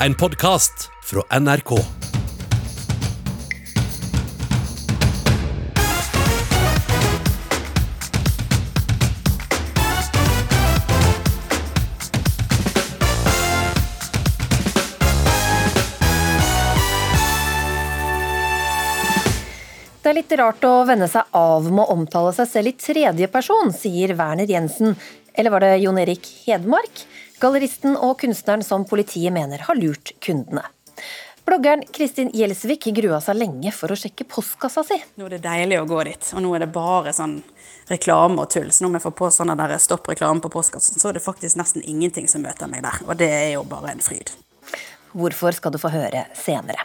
En podkast fra NRK. Det er litt rart å vende seg av med å omtale seg selv i tredje person, sier Werner Jensen. Eller var det Jon Erik Hedmark? Galleristen og kunstneren som politiet mener har lurt kundene. Bloggeren Kristin Gjelsvik grua seg lenge for å sjekke postkassa si. Nå er det deilig å gå dit, og nå er det bare sånn reklame og tull. Så når vi får på sånne der stopp reklame på postkassen, så er det faktisk nesten ingenting som møter meg der. Og det er jo bare en fryd. Hvorfor skal du få høre senere.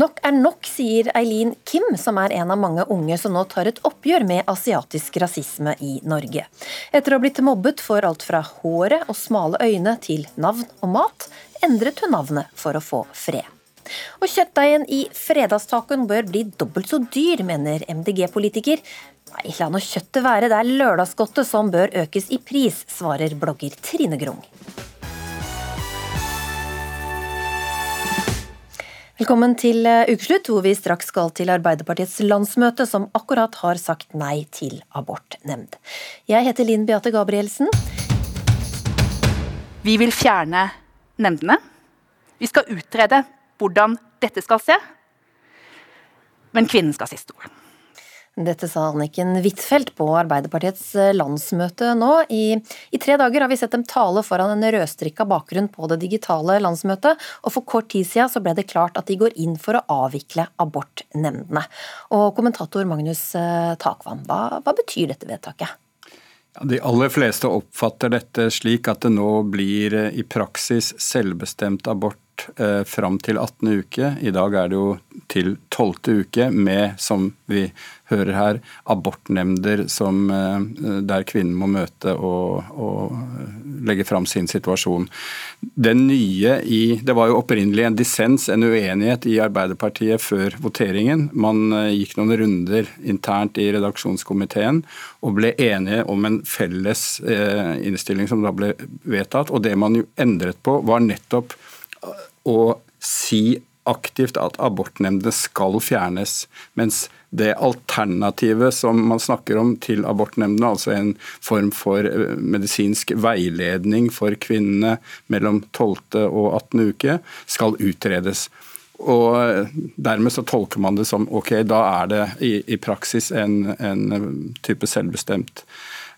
Nok er nok, sier Eileen Kim, som er en av mange unge som nå tar et oppgjør med asiatisk rasisme i Norge. Etter å ha blitt mobbet for alt fra håret og smale øyne til navn og mat, endret hun navnet for å få fred. Og kjøttdeigen i fredagstacoen bør bli dobbelt så dyr, mener MDG-politiker. Nei, la nå kjøttet være, det er lørdagsgodtet som bør økes i pris, svarer blogger Trine Grung. Velkommen til eh, ukeslutt, hvor vi straks skal til Arbeiderpartiets landsmøte, som akkurat har sagt nei til abortnemnd. Jeg heter Linn Beate Gabrielsen. Vi vil fjerne nemndene. Vi skal utrede hvordan dette skal se. Men kvinnen skal ha siste ord. Dette sa Anniken Huitfeldt på Arbeiderpartiets eh, landsmøte nå. I, I, tre dager har vi sett dem tale foran en rødstrikka bakgrunn på det digitale landsmøtet, og for kort tid siden så ble det klart at de går inn for å avvikle abortnemndene. Og kommentator Magnus eh, Takvam, hva, hva betyr dette vedtaket? De aller fleste oppfatter dette slik at det nå blir eh, i praksis selvbestemt abort eh, fram til 18. uke. I dag er det jo til 12. uke med, som vi hører her, abortnemnder som, eh, der kvinnen må møte og, og legge fram sin situasjon. Det nye i Det var jo opprinnelig en dissens, en uenighet i Arbeiderpartiet før voteringen. Man eh, gikk noen runder internt i redaksjonskomiteen og ble enige om en felles eh, innstilling som da ble vedtatt. Og det man jo endret på, var nettopp å si aktivt at abortnemndene skal fjernes, mens det alternativet som man snakker om til abortnemndene, altså en form for eh, medisinsk veiledning for kvinnene mellom 12. og 18. uke, skal utredes. Og eh, Dermed så tolker man det som ok, da er det i, i praksis en, en, type selvbestemt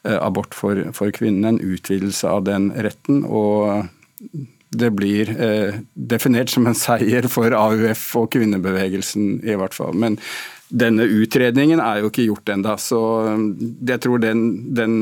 eh, abort for, for kvinnene, en utvidelse av den retten. og det blir eh, definert som en seier for AUF og kvinnebevegelsen, i hvert fall. Men denne utredningen er jo ikke gjort ennå, så um, jeg tror den, den,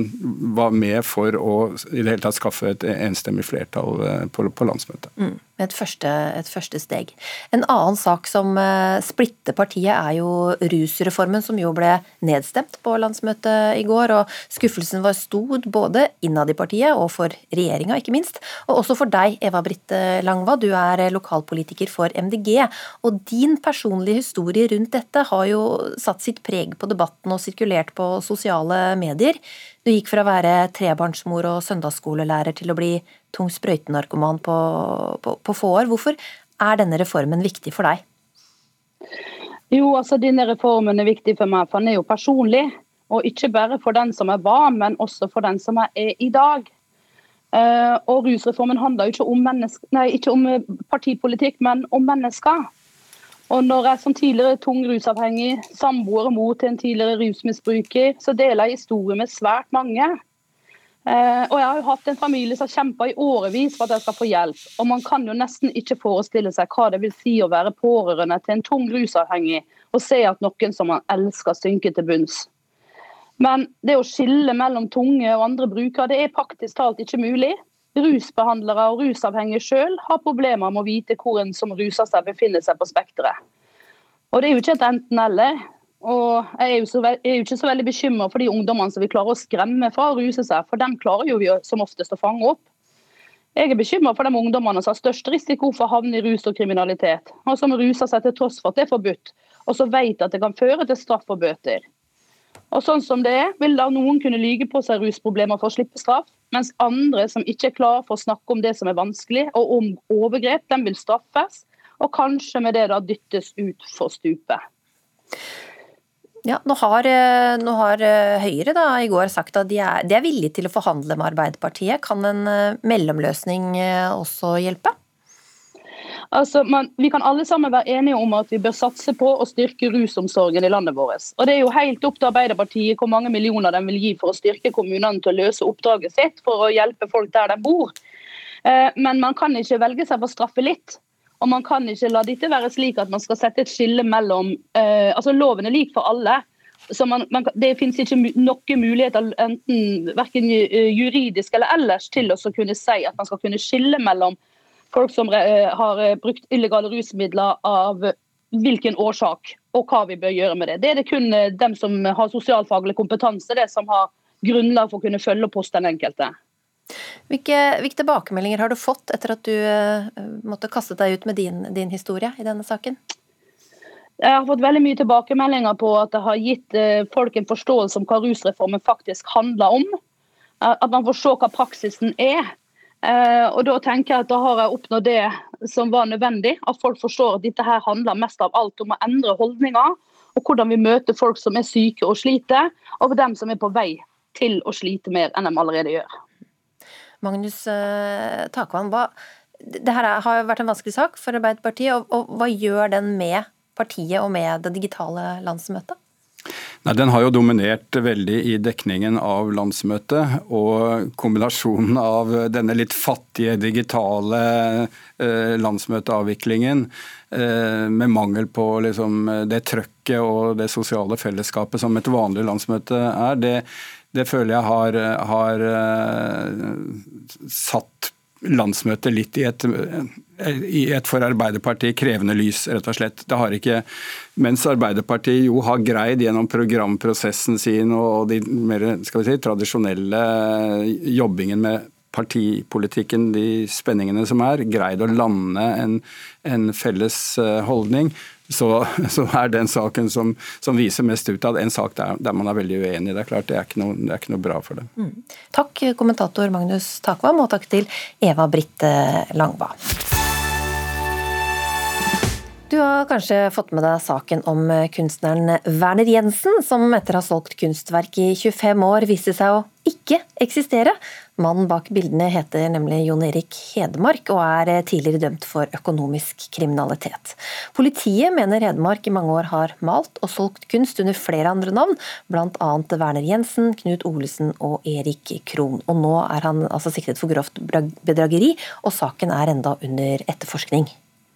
var med for å i det hele tatt skaffe et enstemmig flertall eh, på, på landsmøtet. Mm. Et første, et første, steg. En annen sak som uh, splitter partiet, er jo rusreformen, som jo ble nedstemt på landsmøtet i går. og Skuffelsen var stor både innad i partiet og for regjeringa, ikke minst. Og også for deg, Eva Britte Langva, du er lokalpolitiker for MDG. Og din personlige historie rundt dette har jo satt sitt preg på debatten og sirkulert på sosiale medier. Du gikk fra å være trebarnsmor og søndagsskolelærer til å bli tung sprøytenarkoman på, på, på få år. Hvorfor er denne reformen viktig for deg? Jo, altså Denne reformen er viktig for meg, for den er jo personlig. Og ikke bare for den som er var, men også for den som er i dag. Uh, og Rusreformen handler jo ikke om, nei, ikke om partipolitikk, men om mennesker. Og når jeg som tidligere tung rusavhengig, samboer og mor til en tidligere rusmisbruker, så deler jeg historie med svært mange. Eh, og jeg har jo hatt en familie som har kjempa i årevis for at jeg skal få hjelp. Og man kan jo nesten ikke forestille seg hva det vil si å være pårørende til en tung rusavhengig og se at noen som man elsker, synker til bunns. Men det å skille mellom tunge og andre brukere, det er praktisk talt ikke mulig. Rusbehandlere og rusavhengige sjøl har problemer med å vite hvor en som ruser seg, befinner seg på spekteret. Og Det er jo ikke et enten-eller. Og Jeg er jo, så, jeg er jo ikke så veldig bekymra for de ungdommene som vi klarer å skremme fra å ruse seg, for dem klarer jo vi som oftest å fange opp. Jeg er bekymra for de ungdommene som har størst risiko for å havne i rus og kriminalitet, og som ruser seg til tross for at det er forbudt, og som vet at det kan føre til straff og bøter. Og sånn som det er, vil da noen kunne lyge på seg rusproblemer for å slippe straff, Mens andre som ikke er klare for å snakke om det som er vanskelig, og om overgrep, de vil straffes. Og kanskje med det da dyttes ut for stupet. Ja, nå har, eh, nå har, eh, Høyre da i går sagt at de er, de er villige til å forhandle med Arbeiderpartiet. Kan en eh, mellomløsning også hjelpe? Altså, man, Vi kan alle sammen være enige om at vi bør satse på å styrke rusomsorgen i landet vårt. Og Det er jo helt opp til Arbeiderpartiet hvor mange millioner de vil gi for å styrke kommunene til å løse oppdraget sitt for å hjelpe folk der de bor. Men man kan ikke velge seg for å straffe litt. Og man kan ikke la dette være slik at man skal sette et skille mellom uh, altså Loven er lik for alle. så man, man, Det finnes ikke noen muligheter enten verken eh, juridisk eller ellers til å kunne si at man skal kunne skille mellom folk som eh, har brukt illegale rusmidler av hvilken årsak, og hva vi bør gjøre med det. Det er det kun dem som har sosialfaglig kompetanse, det som har grunnlag for å kunne følge opp hos den enkelte. Hvilke, hvilke, tilbakemeldinger har du fått etter at du uh, måtte kaste deg ut med din, din, historie i denne saken? Jeg har fått veldig mye tilbakemeldinger på at det har gitt uh, folk en forståelse om hva rusreformen faktisk handler om. Uh, at man får se hva praksisen er. og Da tenker jeg at da har jeg oppnådd det som var nødvendig. At folk forstår at dette her handler mest av alt om å endre holdninger. Og hvordan vi møter folk som er syke og sliter, og dem som er på vei til å slite mer enn de allerede gjør. Magnus Takvann. Takvam, hva, det her har vært en vanskelig sak for Arbeiderpartiet. Og, og, hva gjør den med partiet og med det digitale landsmøtet? Nei, Den har jo dominert veldig i dekningen av landsmøtet. Og kombinasjonen av denne litt fattige digitale eh, landsmøteavviklingen eh, med mangel på liksom, det trøkket og det sosiale fellesskapet som et vanlig landsmøte er, det, det føler jeg har, har uh, satt landsmøtet litt i et, i et, for Arbeiderpartiet krevende lys, rett og slett. Det har ikke, mens Arbeiderpartiet jo har greid gjennom programprosessen sin og de mer skal vi si, tradisjonelle jobbingen med partipolitikken, de spenningene som er, greid å lande en, en felles eh, holdning, så, så, er den saken som, som viser mest ut av en sak der, der, man er veldig uenig. Det er klart det er ikke noe, er ikke noe bra for dem. Mm. Takk kommentator Magnus Takvam, og takk til Eva Britte Langba. Du har kanskje fått med deg saken om kunstneren Werner Jensen, som etter å ha solgt kunstverk i 25 år viste seg å ikke eksistere. Mannen bak bildene heter nemlig Jon Erik Hedmark og er tidligere dømt for økonomisk kriminalitet. Politiet mener Hedmark i mange år har malt og solgt kunst under flere andre navn, bl.a. Werner Jensen, Knut Olesen og Erik Krohn. Og nå er han altså siktet for grovt bedrageri, og saken er enda under etterforskning.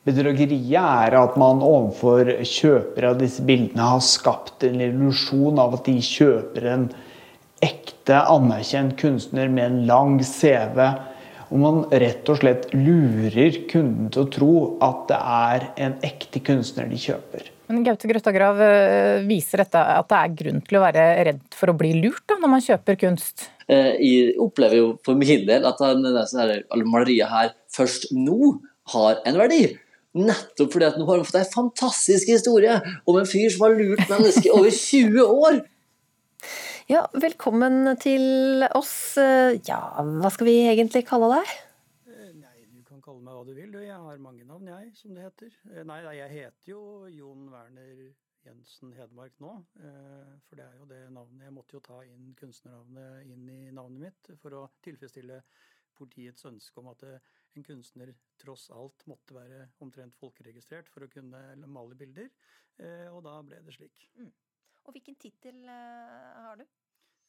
Bedrageriet er at man overfor kjøpere av disse bildene har skapt en illusjon av at de kjøper en ekte, anerkjent kunstner med en lang CV. Og man rett og slett lurer kunden til å tro at det er en ekte kunstner de kjøper. Men Gaute Grøtta Grav, eh, viser dette at det er grunn til å være redd for å bli lurt da, når man kjøper kunst? Eh, jeg opplever jo for min del at denne maleriet her først nå har en verdi. Nettopp fordi at nå har han fått en fantastisk historie om en fyr som har lurt mennesker over 20 år. Ja, velkommen til oss. Ja, hva skal vi egentlig kalle deg? Nei, du kan kalle meg hva du vil. Jeg har mange navn, jeg, som det heter. Nei, jeg heter jo Jon Werner Jensen Hedmark nå. Eh, for det er jo det navnet Jeg måtte jo ta inn kunstnernavnet inn i navnet mitt for å tilfredsstille politiets ønske om at en kunstner tross alt måtte være omtrent folkeregistrert for å kunne male bilder. Eh, og da ble det slik. Mm. Og hvilken tittel eh, har du?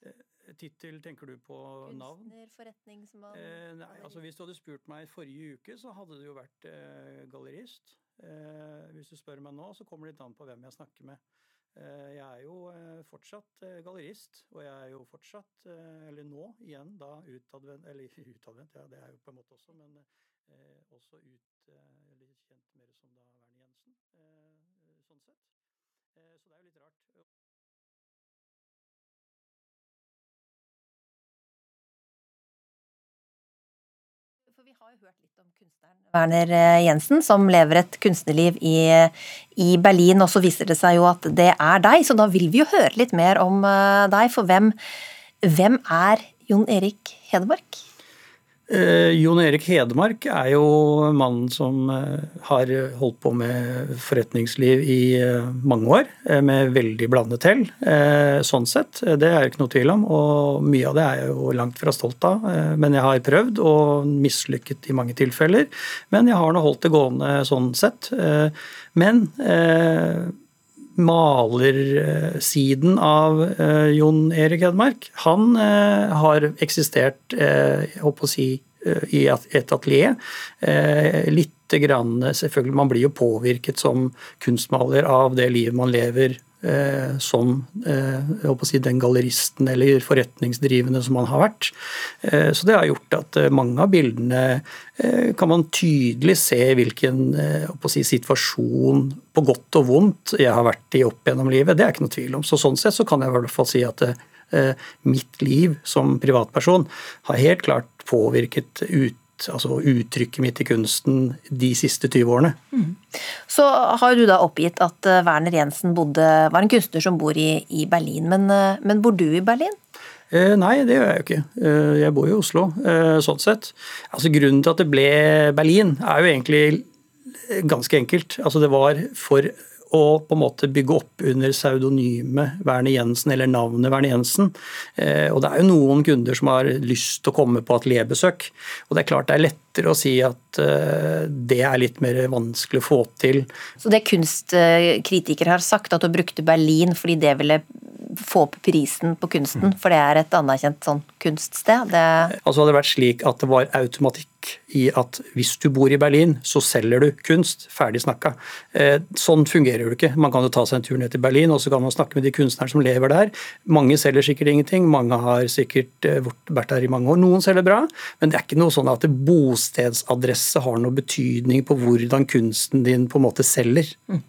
Eh, tittel tenker du på Kunstner, navn? Kunstner, forretningsmann eh, Nei, altså Hvis du hadde spurt meg forrige uke, så hadde det jo vært eh, gallerist. Eh, hvis du spør meg nå, så kommer det litt an på hvem jeg snakker med. Eh, jeg er jo fortsatt gallerist, og jeg er jo fortsatt, eller nå igjen, da utadvendt Eller utadvendt, ja det er jo på en måte også, men også ut, eller kjent mer som da Werner Jensen, sånn sett. Så det er jo litt rart. Vi har jo hørt litt om kunstneren Werner eh, Jensen, som lever et kunstnerliv i, i, Berlin. Og så viser det seg jo at det er deg, så da vil vi jo høre litt mer om uh, deg. For hvem, hvem er Jon Erik Hedmark? Eh, Jon Erik Hedmark er jo mannen som eh, har holdt på med forretningsliv i eh, mange år, med veldig blandet hell. Sånn sett. Det er jo ikke noe tvil om, og mye av det er jeg jo langt fra stolt av. Men jeg har prøvd og mislykket i mange tilfeller. Men jeg har nå holdt det gående sånn sett. Men malersiden av eh, Jon Erik Hedmark, han eh, har eksistert eh, håper å si, eh, i et atelier. Eh, Lite grann, selvfølgelig, Man blir jo påvirket som kunstmaler av det livet man lever eh, som eh, si, den galleristen eller forretningsdrivende som man har vært. Eh, så det har gjort at eh, mange av bildene kan man tydelig se hvilken si, situasjon, på godt og vondt, jeg har vært i opp gjennom livet. Det er ikke noe tvil om. Så sånn sett så kan jeg i hvert fall si at mitt liv som privatperson har helt klart påvirket ut, altså uttrykket mitt i kunsten de siste 20 årene. Så har du da oppgitt at eh, Werner Jensen bodde, var en kunstner som bor i, i Berlin, men, eh, men bor du i Berlin? Eh, nei, det gjør jeg jo ikke. Eh, jeg bor i Oslo, eh, sånn sett. Altså, grunnen til at det ble Berlin, er jo egentlig ganske enkelt. Altså, det var for å på en måte bygge opp under pseudonymet Werner Jensen, eller navnet Werner Jensen. Eh, og det er jo noen kunder som har lyst til å komme på atelierbesøk. Og det er klart det er lettere å si at eh, det er litt mer vanskelig å få til. Så det kunstkritikere har sagt, at du brukte Berlin fordi det ville få opp prisen på kunsten, for det er et anerkjent sånn kunststed. Det, Altså hadde det vært slik at det var automatikk i at hvis du bor i Berlin, så selger du kunst. Ferdig snakka. Eh, Sånn fungerer det ikke. Man kan jo ta seg en tur ned til Berlin, og så kan man snakke med de kunstnerne som lever der. Mange selger sikkert ingenting, mange har sikkert eh, vært der i mange år. Noen selger bra, men det er ikke noe sånn at bostedsadresse har noe betydning på hvordan kunsten din på en måte selger. Eh,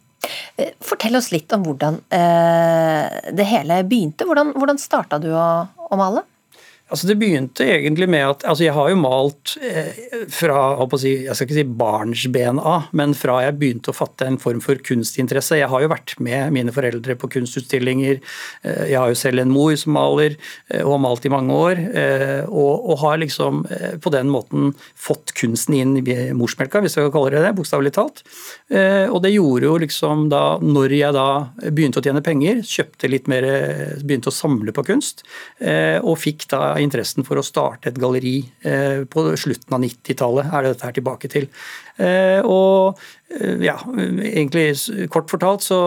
Fortell oss litt om hvordan eh, det hele begynte. Hvordan, hvordan starta du å, å male? Altså Det begynte egentlig med at altså Jeg har jo malt eh, fra jeg skal ikke si barnsben av, men fra jeg begynte å fatte en form for kunstinteresse. Jeg har jo vært med mine foreldre på kunstutstillinger. Eh, jeg har jo selv en mor som maler, eh, og har malt i mange år. Og, og har liksom på den måten fått kunsten inn i morsmelka, hvis jeg kan kalle det det, bokstavelig talt. Og det gjorde jo liksom da, når jeg da begynte å tjene penger, kjøpte litt mer, begynte å samle på kunst, og fikk da interessen for å starte et galleri eh, på slutten av 90-tallet, er det dette her tilbake til. Eh, Og eh, ja, egentlig kort fortalt så,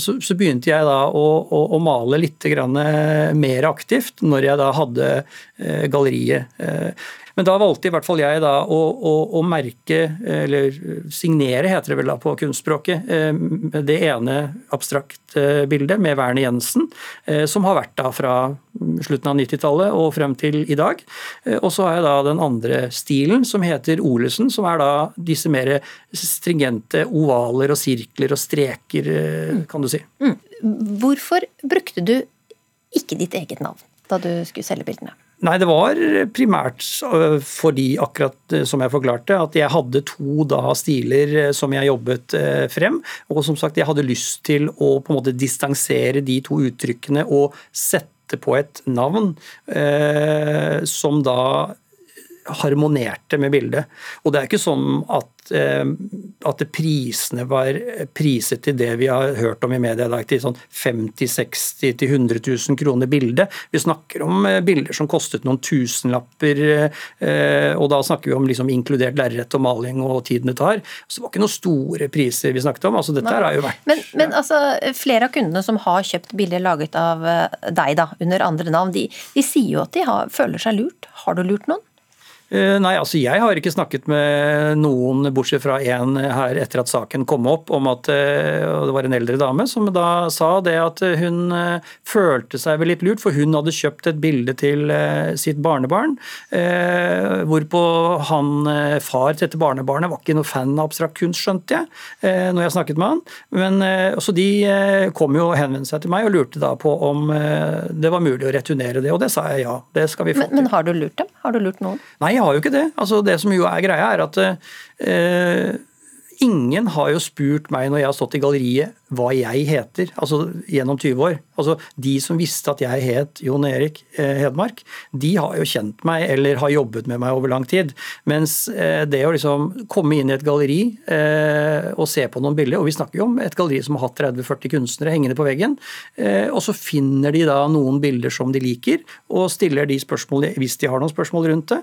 så, så begynte jeg da å, å, å male litt grann mer aktivt når jeg da hadde galleriet. Eh, Men da valgte i hvert fall jeg da å, å, å merke, eller signere heter det vel da på kunstspråket, eh, det ene abstrakt eh, bildet med Werner Jensen, eh, som har vært da fra slutten av 90-tallet og frem til i dag. Eh, Og så har jeg da den andre stilen som heter Olesen, som er da disse mer stringente ovaler og sirkler og streker, eh, kan du si. Hvorfor brukte du ikke ditt eget navn da du skulle selge bildene? Nei, det var primært øh, fordi, akkurat øh, som jeg forklarte, at jeg hadde to da stiler øh, som jeg jobbet frem. Og som sagt, jeg hadde lyst til å på en måte distansere de to uttrykkene og sette på et navn eh, som da harmonerte med bildet. Og det er ikke sånn at, eh, at prisene var priset til det vi har hørt om i media i dag, til sånn 50 60 til 100 000 kroner bildet. Vi snakker om eh, bilder som kostet noen tusenlapper, eh, og da snakker vi om liksom inkludert lerret og maling og tiden det tar. Så det var ikke noen store priser vi snakket om. altså Dette her har jo vært Men, men altså, flere av kundene som har kjøpt bilder laget av deg da, under andre navn, de, de sier jo at de har, føler seg lurt. Har du lurt noen? Eh, Nei, altså jeg har ikke snakket med noen, bortsett fra en her etter at saken kom opp, om at eh, og det var en eldre dame som da sa det at hun eh, følte seg vel litt lurt, for hun hadde kjøpt et bilde til sitt barnebarn, hvorpå han, far til dette barnebarnet, var ikke noe fan av abstrakt kunst, skjønte jeg, når jeg snakket med han. Men så de kom jo og henvendte seg til meg og lurte da på om det var mulig å returnere det, og det sa jeg ja, det skal vi få Men, men har du lurt dem? Har du lurt noen? Nei, har jo ikke det. Altså, det som jo er greia, er at eh, ingen har jo spurt meg når jeg har stått i galleriet hva jeg heter, altså gjennom 20 år. Altså De som visste at jeg het Jon Erik eh, Hedmark, de har jo kjent meg eller har jobbet med meg over lang tid. Mens eh, det å liksom komme inn i et galleri eh, og se på noen bilder, og vi snakker jo om et galleri som har hatt 30-40 kunstnere hengende på veggen, og så finner de da noen bilder som de liker, og stiller de spørsmål hvis de har noen spørsmål rundt det.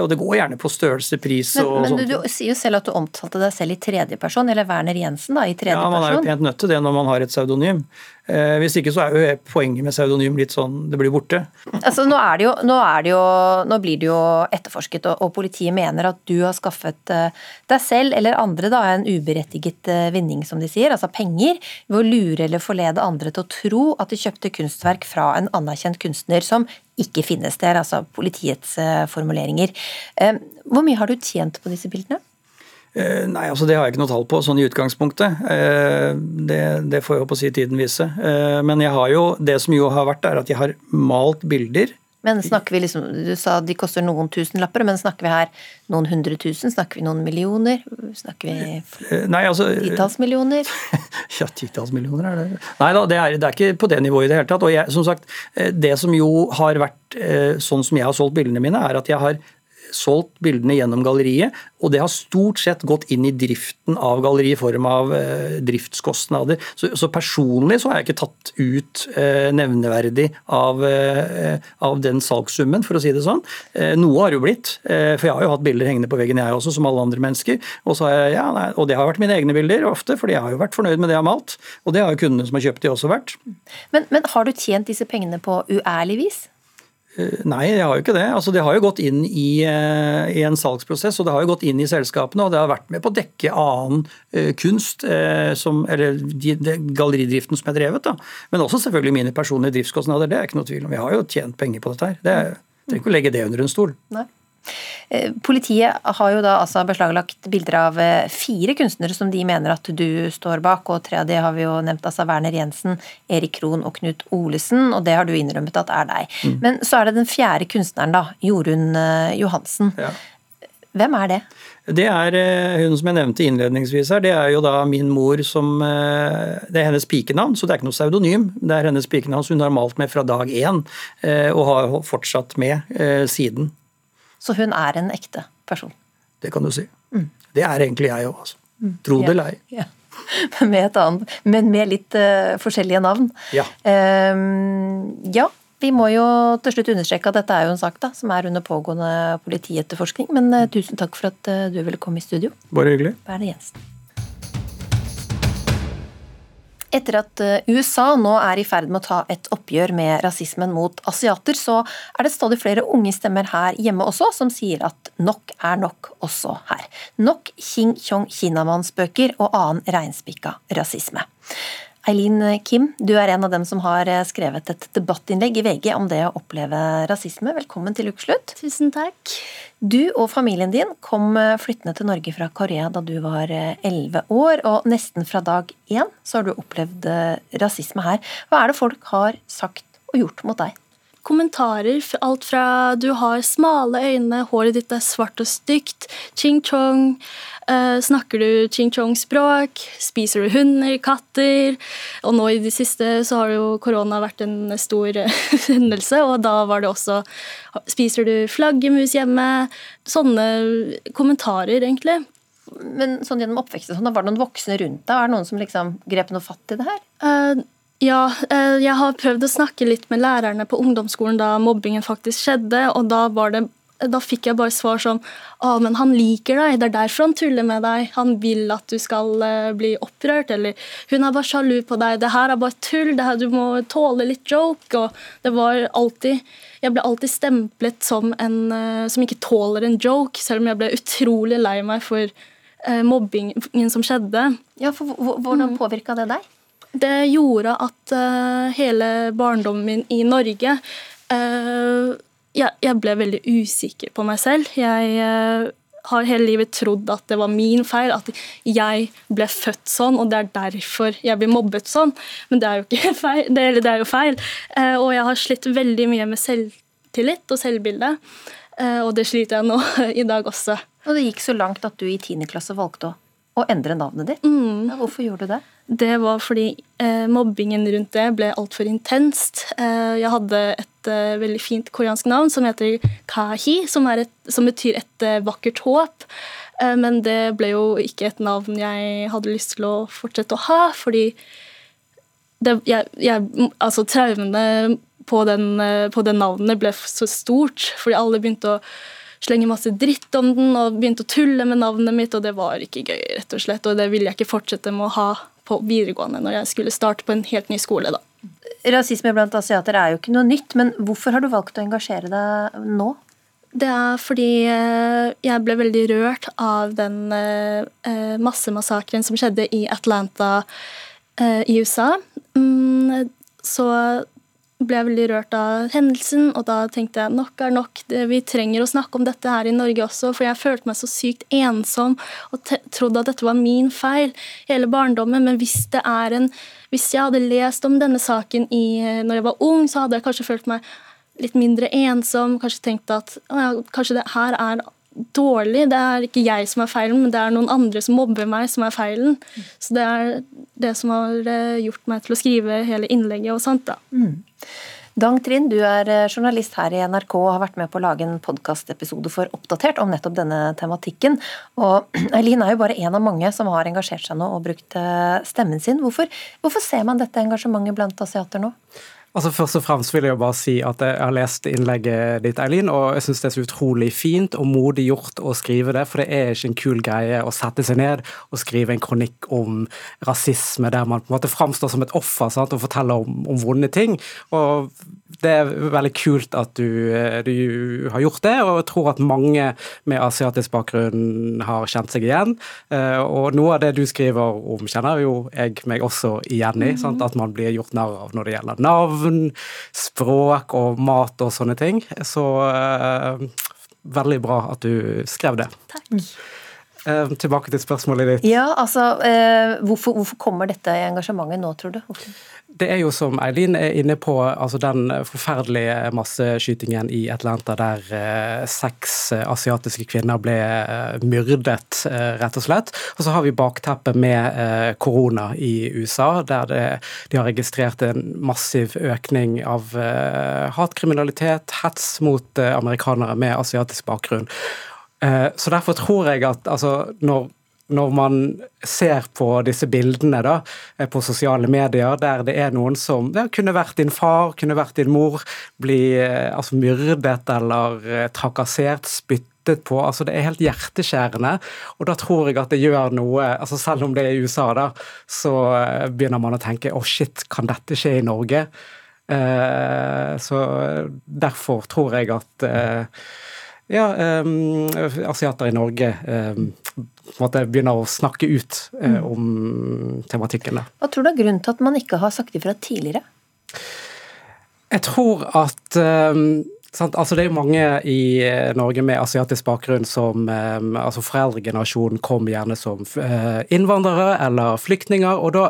Og det går gjerne på størrelse, pris og men, men du, du, sier jo selv at du omtalte deg selv i tredjeperson, eller Werner Jensen da, i tredjeperson. Ja, man er jo pent nødt til det når man har et pseudonym. Eh, hvis ikke så er jo poenget med pseudonym litt sånn det blir borte. Altså Nå, det jo, nå, det jo, nå blir det jo etterforsket, og, og, politiet mener at du har skaffet eh, deg selv eller andre da, en uberettiget eh, vinning, som de sier, altså penger, ved å lure eller forlede andre til å tro at de kjøpte kunstverk fra en anerkjent kunstner som ikke finnes. Det er altså politiets uh, formuleringer. hvor mye har du tjent på disse bildene? Eh, nei, altså Det har jeg ikke noe tall på sånn i utgangspunktet. Eh, det, det får jeg på å si tiden vise. Eh, men jeg har jo, det som jo har vært, er at jeg har malt bilder. Men snakker vi liksom, Du sa de koster noen tusenlapper, men snakker vi her noen hundre tusen? Snakker vi noen millioner? Snakker vi Nei, altså, titalls millioner? ja, titalls millioner er det Nei da, det er, det er, ikke på det nivået i det hele tatt. Og jeg, som sagt, det som jo har vært sånn som jeg har solgt bildene mine, er at jeg har solgt bildene gjennom galleriet, og det har stort sett gått inn i driften av galleriet i form av eh, driftskostnader. Så, så, personlig så har jeg ikke tatt ut eh, nevneverdig av, eh, av, den salgssummen, for å si det sånn. Eh, noe har jo blitt, eh, for jeg har jo hatt bilder hengende på veggen jeg også, som alle andre mennesker. Og, jeg, ja, nei, og det har vært mine egne bilder ofte, fordi jeg har jo vært fornøyd med det jeg har malt. Og det har jo kundene som har kjøpt de også vært. Men, men har du tjent disse pengene på uærlig vis? Eh, nei, jeg har jo ikke det. Altså, det har jo gått inn i, eh, i, en salgsprosess, og det har jo gått inn i selskapene. Og det har vært med på å dekke annen uh, kunst, som, eller de, de, galleridriften som er drevet. Da. Men også selvfølgelig mine personlige driftskostnader. Det er ikke noe tvil om. Vi har jo tjent penger på dette her. Det er, trenger ikke å legge det under en stol. Nei. Eh, politiet har jo da altså beslaglagt bilder av eh, fire kunstnere som de mener at du står bak, og tre av de har vi jo nevnt, altså Werner Jensen, Erik Krohn og Knut Olesen, og det har du innrømmet at er deg. Mm. Men så er det den fjerde kunstneren, da, Jorunn eh, Johansen. Ja. Hvem er det? Det er hun som jeg nevnte innledningsvis her. Det er jo da min mor som Det er hennes pikenavn, så det er ikke noe pseudonym. Det er hennes pikenavn som hun har malt med fra dag én, og har fortsatt med siden. Så hun er en ekte person. Det kan du si. Mm. Det er egentlig jeg òg, altså. Mm. Tro det eller ei. Ja. Med men med litt uh, forskjellige navn. Ja. Um, ja. Vi må jo til slutt understreke at dette er jo en sak da, som er under pågående politietterforskning. Men uh, tusen takk for at uh, du ville komme i studio. Bare hyggelig. Bernt Jensen. Etter at eh, USA nå er i ferd med å ta et oppgjør med rasismen mot asiater, så er det stadig flere unge stemmer her hjemme også som sier at nok er nok også her. Nok Xing Chong Kinamannsbøker og annen reinspikka rasisme. Eileen Kim, du er en av dem som har eh, skrevet et debattinnlegg i VG om det å oppleve rasisme. Velkommen til ukeslutt. Tusen takk. Du og familien din kom eh, flyttende til Norge fra Korea da du var eh, elleve år, og nesten fra dag én så har du opplevd rasisme her. Hva er det folk har sagt og gjort mot deg? Kommentarer. Alt fra du har smale øyne, håret ditt er svart og stygt, ching-chong, uh, snakker du ching-chong-språk, spiser du hunder, katter? Og nå i det siste så har jo korona vært en stor hendelse, og da var det også Spiser du flaggermus hjemme? Sånne kommentarer, egentlig. Men sånn gjennom oppveksten, sånn, var det noen voksne rundt deg? Er det noen som liksom grep noe fatt i det her? Uh, ja, eh, jeg har prøvd å snakke litt med lærerne på ungdomsskolen da mobbingen faktisk skjedde, og da, det, da fikk jeg bare svar som Å, men han liker deg, det er derfor han tuller med deg. Han vil at du skal eh, bli opprørt, eller Hun er bare sjalu på deg, det her er bare tull, her, du må tåle litt joke. Og det var alltid Jeg ble alltid stemplet som en eh, som ikke tåler en joke, selv om jeg ble utrolig lei meg for mobbingen som skjedde. Ja, for Hvordan mm. påvirka det deg? Det gjorde at uh, hele barndommen min i Norge uh, jeg, jeg, ble veldig usikker på meg selv. Jeg uh, har hele livet trodd at det var min feil, at jeg ble født sånn, og det er derfor jeg blir mobbet sånn. Men det er jo ikke feil. Det, det er jo feil. og jeg har slitt veldig mye med selvtillit og selvbilde. og det sliter jeg nå i dag også. Og det gikk så langt at du i 10. klasse valgte å å endre navnet ditt. Mm. Ja, hvorfor gjorde du det? Det var fordi eh, mobbingen rundt det ble altfor intenst. Eh, jeg hadde et eh, veldig fint koreansk navn som heter Kahi, som, et, som betyr et eh, vakkert håp. Eh, men det ble jo ikke et navn jeg hadde lyst til å fortsette å ha, fordi det, jeg, jeg, altså, traumene på, den, eh, på det navnet ble så stort, fordi alle begynte å slenge masse dritt om den og begynte å tulle med navnet mitt, og det var ikke gøy, rett og slett. Og det ville jeg ikke fortsette med å ha på videregående når jeg skulle starte på en helt ny skole, da. Rasisme blant asiater er jo ikke noe nytt, men hvorfor har du valgt å engasjere deg nå? Det er fordi eh, jeg ble veldig rørt av den eh, massemassakren som skjedde i Atlanta i USA. Mm, så ble jeg veldig rørt av hendelsen, og da tenkte jeg nok er nok. Vi trenger å snakke om dette her i Norge også, for jeg følte meg så sykt ensom og trodde at dette var min feil hele barndommen. Men hvis det er en Hvis jeg hadde lest om denne saken i, når jeg var ung, så hadde jeg kanskje følt meg litt mindre ensom, kanskje tenkt at ja, kanskje det her er dårlig. Det er ikke jeg som er feilen, men det er noen andre som mobber meg, som er feilen. Så det er det som har eh, gjort meg til å skrive hele innlegget og sånt, da. Mm. Dang Trind, du er eh, journalist her i NRK og har vært med på å lage en podkastepisode for Oppdatert om nettopp denne tematikken. Og Eileen er jo bare en av mange som har engasjert seg nå og brukt eh, stemmen sin. Hvorfor, hvorfor ser man dette engasjementet blant asiater nå? Altså Først og fremst vil jeg bare si at jeg har lest innlegget ditt, Eileen, og jeg syns det er så utrolig fint og modig gjort å skrive det. For det er ikke en kul greie å sette seg ned og skrive en kronikk om rasisme der man på en måte framstår som et offer sant, og forteller om, om vonde ting. Og det er veldig kult at du, du, har gjort det, og jeg tror at mange med asiatisk bakgrunn har kjent seg igjen. Eh, og noe av det du skriver om, kjenner jo jeg meg også igjen i. Sant? At man blir gjort narr av når det gjelder navn navn, språk og mat og sånne ting. Så uh, veldig bra at du skrev det. Takk. Uh, tilbake til spørsmålet ditt. Ja, altså, uh, hvorfor, hvorfor, kommer dette engasjementet nå, tror du? Hvorfor? Det er jo som Eileen er inne på, altså den forferdelige masseskytingen i Atlanta der eh, seks asiatiske kvinner ble eh, myrdet, eh, rett og slett. Og så har vi bakteppet med korona i USA, der det, de har registrert en massiv økning av hatkriminalitet, hets mot amerikanere med asiatisk bakgrunn. Så derfor tror jeg at altså, når når man ser på disse bildene da, eh, på sosiale medier, der det er noen som ja, kunne vært din far, kunne vært din mor, bli eh, altså, myrdet eller eh, trakassert, spyttet på. altså Det er helt hjerteskjærende. Og da tror jeg at det gjør noe altså Selv om det er i USA, da, så begynner man å tenke å oh shit, kan dette skje i Norge? Eh, så derfor tror jeg at eh, ja, um, asiater i Norge um, måte begynner å snakke ut eh, om tematikken. Hva tror du er grunnen til at man ikke har sagt ifra tidligere? Jeg tror at um, Altså, det er jo mange i eh, Norge med asiatisk bakgrunn som altså Foreldregenerasjonen kom gjerne som eh, innvandrere eller flyktninger, og da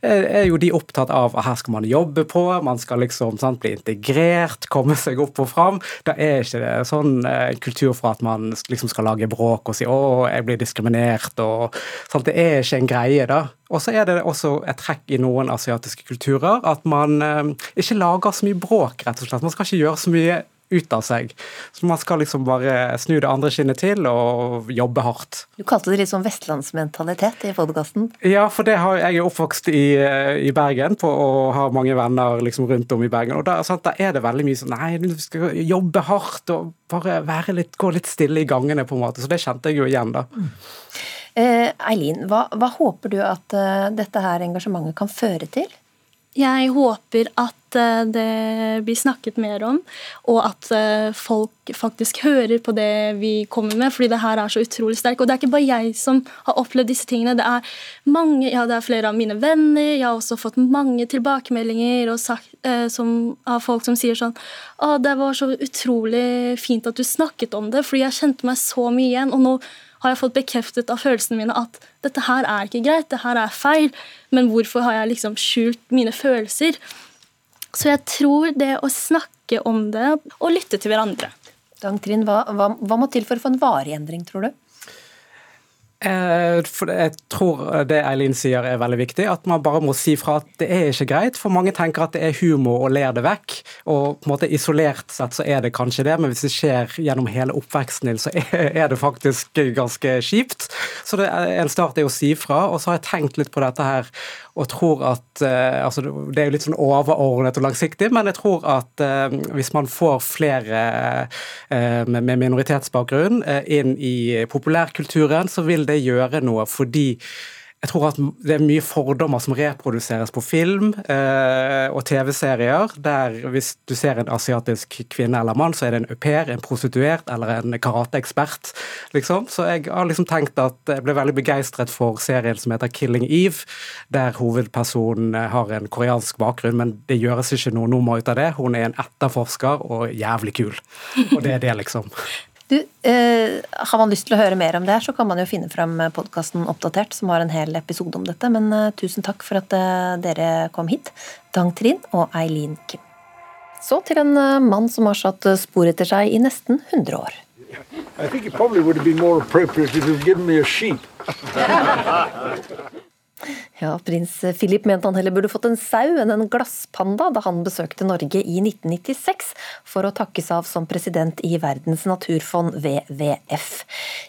er jo de opptatt av at her skal man jobbe på, man skal liksom sant, bli integrert, komme seg opp og fram. Da er ikke det sånn kultur for at man liksom skal lage bråk og si 'å, jeg blir diskriminert', og sant, Det er ikke en greie, da. Og så er det også et trekk i noen asiatiske kulturer at man ikke lager så mye bråk, rett og slett. Man skal ikke gjøre så mye ut av seg. Så man skal liksom bare snu det andre skinnet til og jobbe hardt. Du kalte det litt sånn vestlandsmentalitet i podkasten? Ja, for det har, jeg er oppvokst i, i Bergen på, og har mange venner liksom rundt om i Bergen. Og da, sant, da, er det veldig mye sånn Nei, du skal jobbe hardt og bare litt, gå litt stille i gangene, på en måte. Så det kjente jeg jo igjen, da. Mm. Eileen, hva, hva, håper du at uh, dette her engasjementet kan føre til? Jeg håper at eh, det blir snakket mer om, og at eh, folk faktisk hører på det vi kommer med, fordi det her er så utrolig sterkt. Og det er ikke bare jeg som har opplevd disse tingene. Det er mange, ja, det er flere av mine venner. Jeg har også fått mange tilbakemeldinger sagt, eh, som, av folk som sier sånn Å, det var så utrolig fint at du snakket om det, fordi jeg kjente meg så mye igjen. og nå har jeg fått bekreftet av følelsene mine at dette her er ikke greit, det her er feil, men hvorfor har jeg liksom skjult mine følelser? Så jeg tror det å snakke om det og lytte til hverandre. Dang Trinn, hva, hva, hva må til for å få en varig endring, tror du? Eh, Jeg tror det Eileen sier er veldig viktig, at man bare må si fra at det er ikke greit. For mange tenker at det er humor og ler det vekk. Og på en måte isolert sett så er det kanskje det, men hvis det skjer gjennom hele oppveksten din, så er det faktisk ganske kjipt. Så en start er å si fra. Og så har jeg tenkt litt på dette her og tror at eh, altså Det er jo litt sånn overordnet og langsiktig, men jeg tror at eh, hvis man får flere med minoritetsbakgrunn inn i populærkulturen, så vil det gjøre noe fordi jeg tror at det er mye fordommer som reproduseres på film eh, og TV-serier. Der hvis du ser en asiatisk kvinne eller mann, så er det en au pair, en prostituert eller en karateekspert. Liksom. Så jeg har liksom tenkt at jeg ble veldig begeistret for serien som heter 'Killing Eve', der hovedpersonen har en koreansk bakgrunn, men det gjøres ikke noe nummer ut av det. Hun er en etterforsker og jævlig kul. Og det er det, liksom. Du, eh, Har man lyst til å høre mer om det, her, så kan man jo finne fram podkasten Oppdatert, som har en hel episode om dette. Men eh, tusen takk for at eh, dere kom hit, Dang Trin og Eileen Kim. Så til en eh, mann som har satt spor etter seg i nesten 100 år. I think it probably would have been more appropriate if you'd given me a sheep. Ja, Prins Philip mente han heller burde fått en sau enn en glasspanda da han besøkte Norge i 1996 for å takkes av som president i Verdens naturfond, WWF.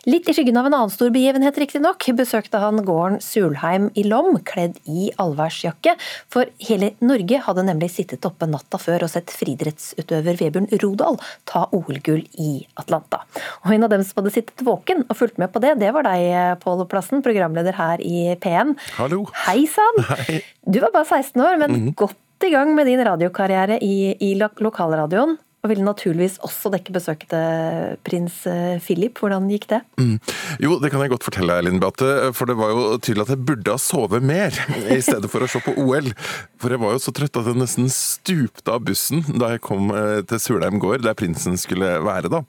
Litt i skyggen av en annen stor begivenhet, riktignok, besøkte han gården Sulheim i Lom, kledd i allværsjakke, for hele Norge hadde nemlig sittet oppe natta før og sett friidrettsutøver Vebjørn Rodal ta OL-gull i Atlanta. Og en av dem som hadde sittet våken og fulgt med på det, det var deg, Pål Plassen, programleder her i P1. Hallo. Hei sann! Du var bare 16 år, men mm -hmm. godt i gang med din radiokarriere i, i lokalradioen. Og ville naturligvis også dekke besøket til prins eh, Philip. Hvordan gikk det? Mm. Jo, det kan jeg godt fortelle, Eileen Beate. For det var jo tydelig at jeg burde ha sovet mer i stedet for å se på OL. For jeg var jo så trøtt at jeg nesten stupte av bussen da jeg kom eh, til Surheim gård, der prinsen skulle være da.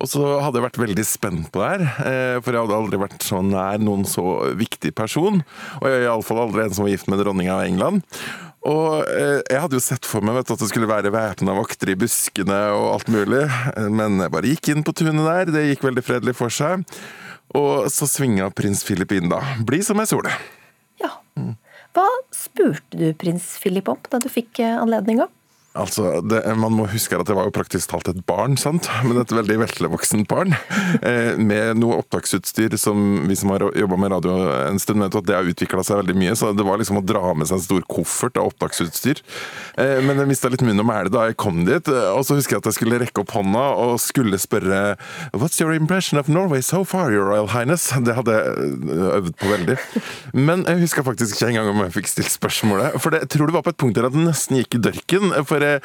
Og så hadde jeg vært veldig spent på det her, eh, for jeg hadde aldri vært så nær noen så viktig person. Og jeg er iallfall aldri en som var gift med dronninga av England. Og eh, jeg hadde jo sett for meg vet, at det skulle være væpna vakter i buskene og alt mulig, men jeg bare gikk inn på tunet der, det gikk veldig fredelig for seg. Og så svinga prins Philip inn da. Bli som ei sole. Ja. Hva spurte du prins Philip om da du fikk eh, anledninga? Altså, det, Man må huske at det var jo praktisk talt et barn, sant? men et veldig veslevoksent barn. Eh, med noe opptaksutstyr som vi som har jobba med radio en stund, vet at det har utvikla seg veldig mye. Så det var liksom å dra med seg en stor koffert av opptaksutstyr. Eh, men jeg mista litt munn og mæle da jeg kom dit. Og så husker jeg at jeg skulle rekke opp hånda og skulle spørre What's your impression of Norway so far, Your Royal Highness? Det hadde jeg øvd på veldig. Men jeg husker faktisk ikke engang om jeg fikk stilt spørsmålet. For det, jeg tror det var på et punkt der at det nesten gikk i dørken. for jeg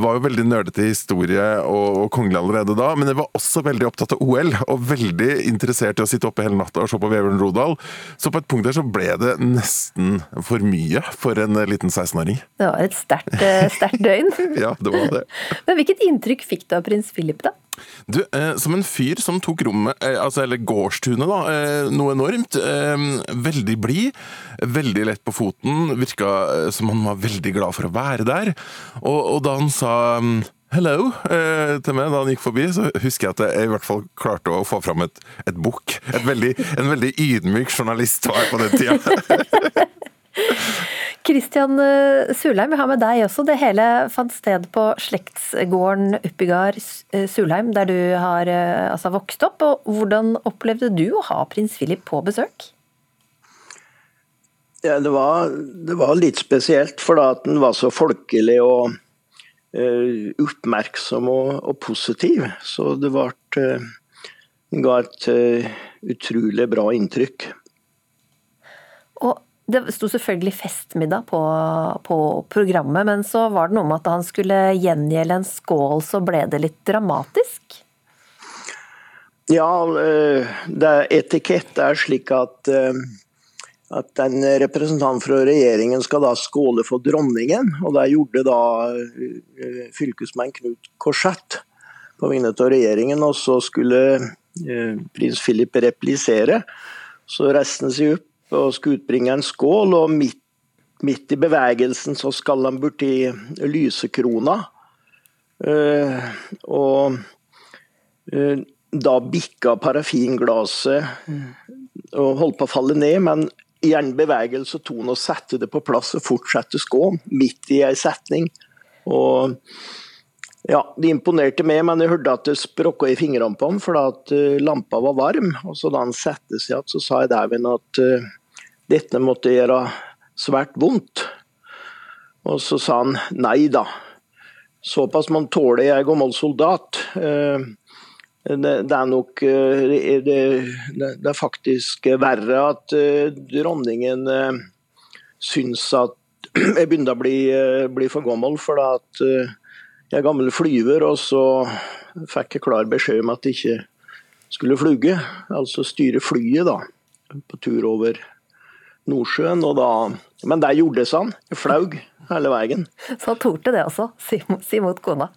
var jo veldig nerdete i historie og, og kongelig allerede da, men jeg var også veldig opptatt av OL, og veldig interessert i å sitte oppe hele natta og se på Vebjørn Rodal. Så på et punkt der så ble det nesten for mye for en liten 16-åring. Det var et sterkt, eh, døgn. ja, det var det. Men hvilket inntrykk fikk du av prins Philip, da? Du, eh, Som en fyr som tok rommet, eh, altså, eller gårdstunet, da, eh, noe enormt. Eh, veldig blid, veldig lett på foten. Virka eh, som han var veldig glad for å være der. Og, og da han sa mm, hello eh, til meg da han gikk forbi, så husker jeg at jeg i hvert fall klarte å få fram et, et bukk. En veldig ydmyk journalist var jeg på den tida. Kristian eh, Sulheim, vi har med deg også. Det hele fant sted på slektsgården Uppigard eh, Sulheim, der du har eh, altså, vokst opp. Og hvordan opplevde du å ha prins Philip på besøk? Ja, det, var, det var litt spesielt, for da at den var så folkelig og oppmerksom og, og, positiv. Så det ble, uh, ga et uh, utrolig bra inntrykk. Og det sto selvfølgelig festmiddag på, på, programmet, men så var det noe med at han skulle gjengjelde en skål, så ble det litt dramatisk? Ja, eh, det etikett er slik at, eh, at en representant fra regjeringen skal da skåle for dronningen. Og det gjorde da eh, fylkesmann Knut Korsett på vegne av regjeringen. Og så skulle prins Philip replisere. Så reiste han seg opp og skulle utbringe en skål, og midt, midt i bevegelsen så skal han borti lysekrona. Uh, og da bikka parafinglasset og holdt på å falle ned, men i en bevegelse tok han og satte det på plass og fortsatte skåen midt i ei setning. Og ja, Det imponerte meg, men jeg hørte at det sprokka i fingrene på ham fordi at uh, lampa var varm. Og så Da han satte seg igjen, så sa jeg dæven at uh, dette måtte gjøre svært vondt. Og så sa han nei da. Såpass man tåler jeg er gammel soldat. Uh, det, er nok det, det, det, er faktisk verre at dronningen syns at jeg begynner å bli, bli for gammel. for at jeg er gammel flyver, og så fikk jeg klar beskjed om at jeg ikke skulle flyge, altså styre flyet, da. På tur over Nordsjøen. Og da, men det seg han. Jeg flaug hele veien. Så han torde det også, si mot kona.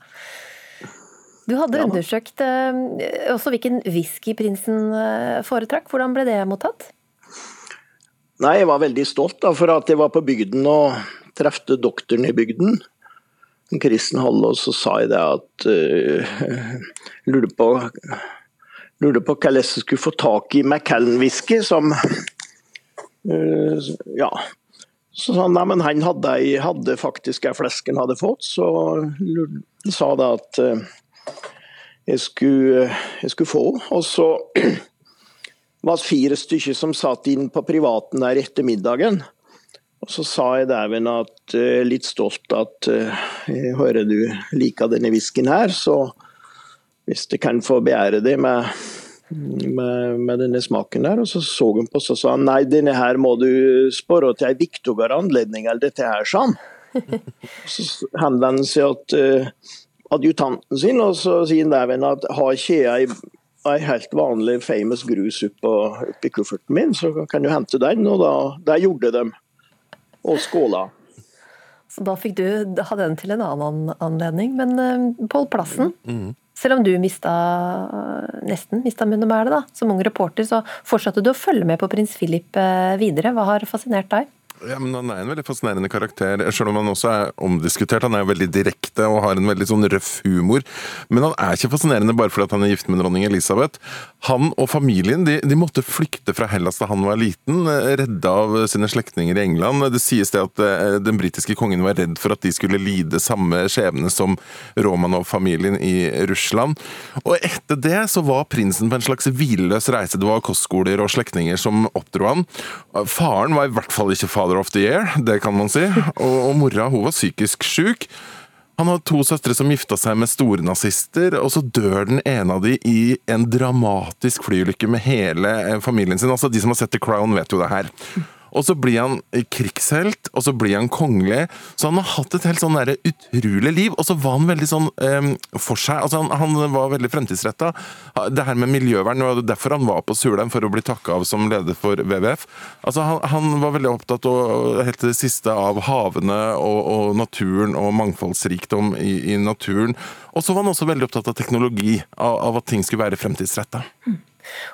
Du hadde ja. undersøkt eh, også hvilken whisky prinsen eh, foretrakk. Hvordan ble det mottatt? Nei, Jeg var veldig stolt da, for at jeg var på bygden og trefte doktoren i bygden kristen hold, og så sa jeg det at uh, lurte på lurte på hvordan jeg skulle få tak i Macallan-whisky, som uh, Ja. Så sa han nei, men han hadde, hadde faktisk ei fleske han hadde fått, så lurte, sa det at uh, jeg, skulle, jeg skulle få. Og så var det fire stykker som satt inn på privaten der etter middagen. Og Så sa jeg dæven at uh, litt stolt at jeg hører du liker denne whiskyen her, så hvis du kan få begjære det med, med, med, denne smaken der. Og så så hun på oss og sa nei, denne her må du spørre til ei viktigere anledning enn dette her, sa han. Så henvendte han seg til adjutanten sin og så sier han at har ikke jeg ei helt vanlig famous grus oppi kufferten min, så kan du hente den. Og da, det gjorde de og skåla. Så da fikk du ha den til en annen anledning. Men uh, Pål Plassen, mm. selv om du mista, nesten mista munnen med det da, som ung reporter, så fortsatte du å følge med på prins Philip uh, videre. Hva har fascinert deg? Ja, men Han er en veldig fascinerende karakter, selv om han også er omdiskutert. Han er jo veldig direkte og har en veldig sånn røff humor. Men han er ikke fascinerende bare fordi han er gift med dronning Elisabeth. Han og familien de, de måtte flykte fra Hellas da han var liten, redda av sine slektninger i England. Det sies det at eh, den britiske kongen var redd for at de skulle lide samme skjebne som Romanov-familien i Russland. Og etter det så var prinsen på en slags hvileløs reise. Det var kostskoler og slektninger som oppdro han. Faren var i hvert fall ikke far Father of the Year, det kan man si. Og, og mora hun var psykisk syk. Han har to søstre som gifta seg med stornazister, og så dør den ene av de i en dramatisk flyulykke med hele eh, familien sin. Altså De som har sett The Crown, vet jo det her. Og så blir han krigshelt, og så blir han kongelig. Så han har hatt et helt sånn utrolig liv. Og så var han veldig sånn um, for seg. altså Han, han var veldig fremtidsretta. Det her med miljøvern var derfor han var på Sulheim, for å bli takka av som leder for WWF. Altså Han, han var veldig opptatt av helt til det siste av havene og, og naturen og mangfoldsrikdom i, i naturen. Og så var han også veldig opptatt av teknologi, av, av at ting skulle være fremtidsretta. Mm.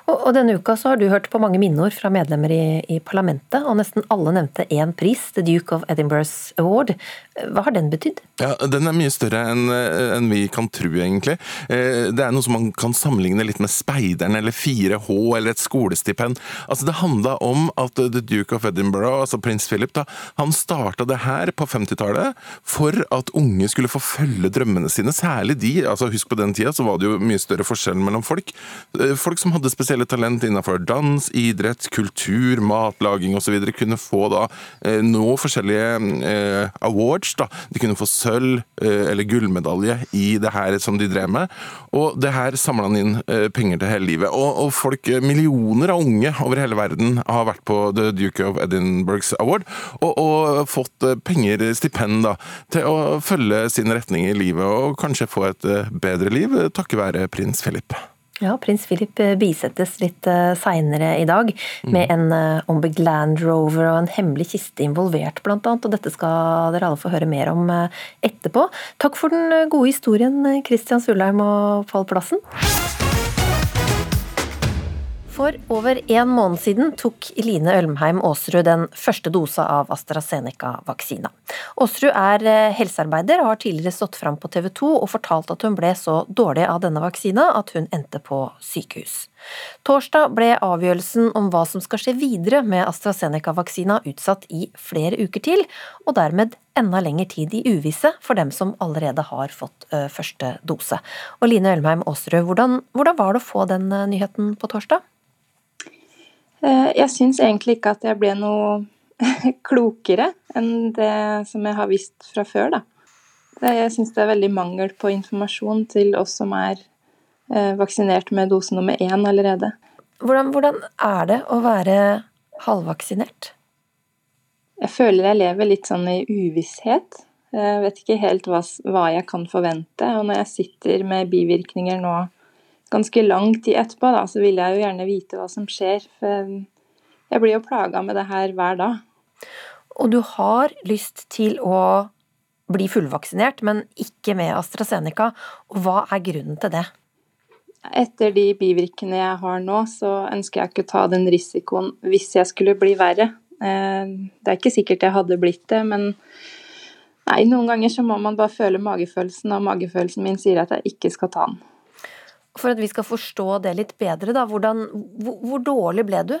Og, og, denne uka så har du hørt på mange minneord fra medlemmer i, i, parlamentet, og nesten alle nevnte én pris, The Duke of Edinburgh's Award. Hva har den betydd? Ja, Den er mye større enn en vi kan tro, egentlig. Eh, det er noe som man kan sammenligne litt med Speideren eller 4H eller et skolestipend. Altså, Det handla om at The Duke of Edinburgh, altså prins Philip, da, han starta det her på 50-tallet for at unge skulle få følge drømmene sine, særlig de. altså Husk på den tida så var det jo mye større forskjell mellom folk. Eh, folk som hadde spesielle talent innenfor dans, idrett, kultur, matlaging osv., kunne få da eh, nå forskjellige eh, awards. Da. De kunne få sølv eh, eller gullmedalje i det her som de drev med. Og det her samla han inn eh, penger til hele livet. Og, og, folk, eh, millioner av unge over hele verden har vært på The Duke of Edinburgh's Award og, og fått penger, stipend, til å følge sin retning i livet og kanskje få et bedre liv takket være prins Philip. Ja, prins Philip eh, bisettes litt eh, seinere i dag med en Ombig Land Rover og en hemmelig kiste involvert, annet. Og dette skal dere alle få høre mer om etterpå. Takk for den gode historien, Christian Sulheim og Pål Plassen. For over en måned siden tok Line Ølmheim Aasrud den første dosa av AstraZeneca-vaksina. Aasrud er eh, helsearbeider og har tidligere stått fram på TV 2 og fortalt at hun ble så dårlig av denne vaksina at hun endte på sykehus. Torsdag ble avgjørelsen om hva som skal skje videre med AstraZeneca-vaksina utsatt i flere uker til, og dermed enda lengre tid i uvisse for dem som allerede har fått første dose. Og Line Ølmheim Aasrud, hvordan, hvordan var det å få den nyheten på torsdag? Jeg syns egentlig ikke at jeg ble noe klokere enn det som jeg har visst fra før, da. Jeg syns det er veldig mangel på informasjon til oss som er eh, vaksinert med dose nummer én allerede. Hvordan, hvordan er det å være halvvaksinert? Jeg føler jeg lever litt sånn i uvisshet. Jeg vet ikke helt hva, hva jeg kan forvente. Og når jeg sitter med bivirkninger nå ganske lang tid etterpå, da, så vil jeg jo gjerne vite hva som skjer. For jeg blir jo plaga med det her hver dag. Og du har lyst til å bli fullvaksinert, men ikke med AstraZeneca. Og hva er grunnen til det? Etter de bivirkene jeg har nå, så ønsker jeg ikke å ta den risikoen hvis jeg skulle bli verre. Eh, det er ikke sikkert jeg hadde blitt det, men nei, noen ganger så må man bare føle magefølelsen, og magefølelsen min sier at jeg ikke skal ta den. For at vi skal forstå det litt bedre, da. Hvordan, hvor, hvor dårlig ble du?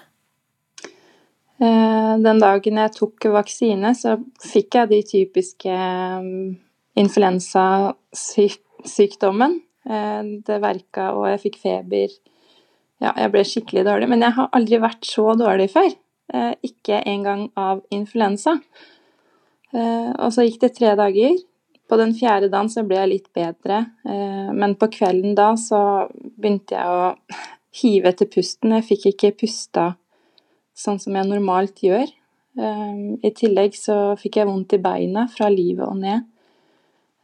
Eh, den dagen jeg tok vaksine, så fikk jeg de typiske mm, influensasykdommen. Eh, det verka, og jeg fikk feber. Ja, jeg ble skikkelig dårlig. Men jeg har aldri vært så dårlig før. Eh, ikke engang av influensa. Og så gikk det tre dager. På den fjerde dagen så ble jeg litt bedre, men på kvelden da så begynte jeg å hive etter pusten. Jeg fikk ikke pusta sånn som jeg normalt gjør. Ehm, I tillegg så fikk jeg vondt i beina fra livet og ned.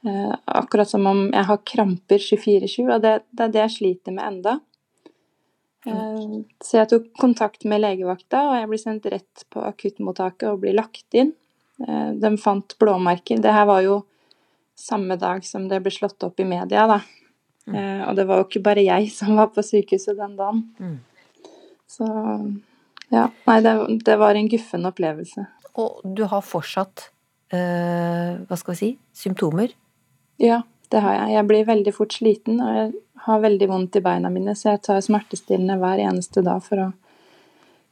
Eh, akkurat som om jeg har kramper 24-7, og det, det, er det jeg sliter med enda. Så jeg tok kontakt med legevakta, og jeg ble sendt rett på akuttmottaket og ble lagt inn. Eh, de fant blåmerker. Det her var jo samme dag som det ble slått opp i media, da. Mm. Eh, og det var jo ikke bare jeg som var på sykehuset den dagen. Mm. Så ja, nei, det, det, var en guffen opplevelse. Og du har fortsatt, øh, hva skal vi si, symptomer? Ja, det har jeg. Jeg blir veldig fort sliten, og jeg har veldig vondt i beina mine, så jeg tar smertestillende hver eneste dag for å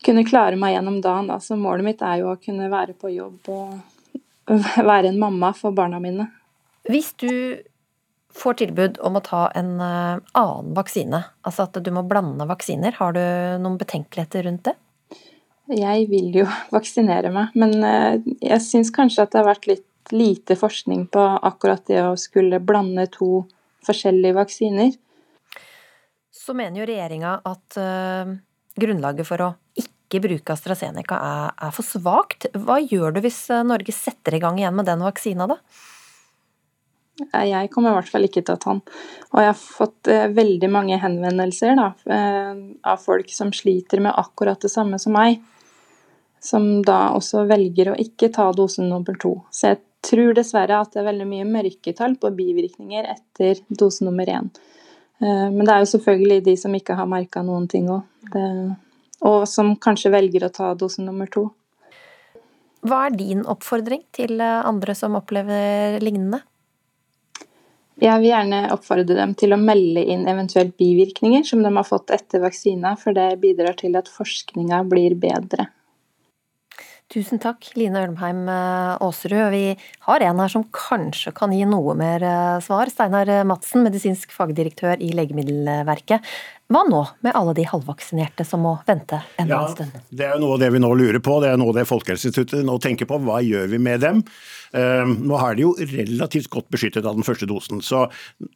kunne klare meg gjennom dagen. Da. Så målet mitt er jo å kunne være på jobb og være en mamma for barna mine. Hvis du får tilbud om å ta en eh, annen vaksine, altså at du må blande vaksiner, har du noen betenkeligheter rundt det? Jeg vil jo vaksinere meg, men eh, jeg syns kanskje at det har vært litt lite forskning på akkurat det å skulle blande to forskjellige vaksiner. Så mener jo regjeringa at uh, grunnlaget for å ikke bruke AstraZeneca er, er for svakt. Hva gjør du hvis eh, Norge setter i gang igjen med den vaksina, da? Jeg kommer i hvert fall ikke til å ta den. Og jeg har fått eh, veldig mange henvendelser da, eh, av folk som sliter med akkurat det samme som meg som da også velger å ikke ta dosen nummer to. Så jeg tror dessverre at det er veldig mye mørketall på bivirkninger etter dose nummer én. Eh, men det er jo selvfølgelig de som ikke har merka noen ting òg, og som kanskje velger å ta dose nummer to. Hva er din oppfordring til andre som opplever lignende? Jeg vil gjerne oppfordre dem til å melde inn eventuelt bivirkninger som de har fått etter vaksina, for det bidrar til at forskninga blir bedre. Tusen takk, Line Ølmheim eh, Aasrud. Vi har en her som kanskje kan gi noe mer eh, svar. Steinar Madsen, medisinsk fagdirektør i Legemiddelverket. Hva nå med alle de halvvaksinerte som må vente en ja, stund? Det er jo noe av det vi nå lurer på. Det er noe av det Folkehelseinstituttet nå tenker på. Hva gjør vi med dem? Ehm, nå er de jo relativt godt beskyttet av den første dosen, så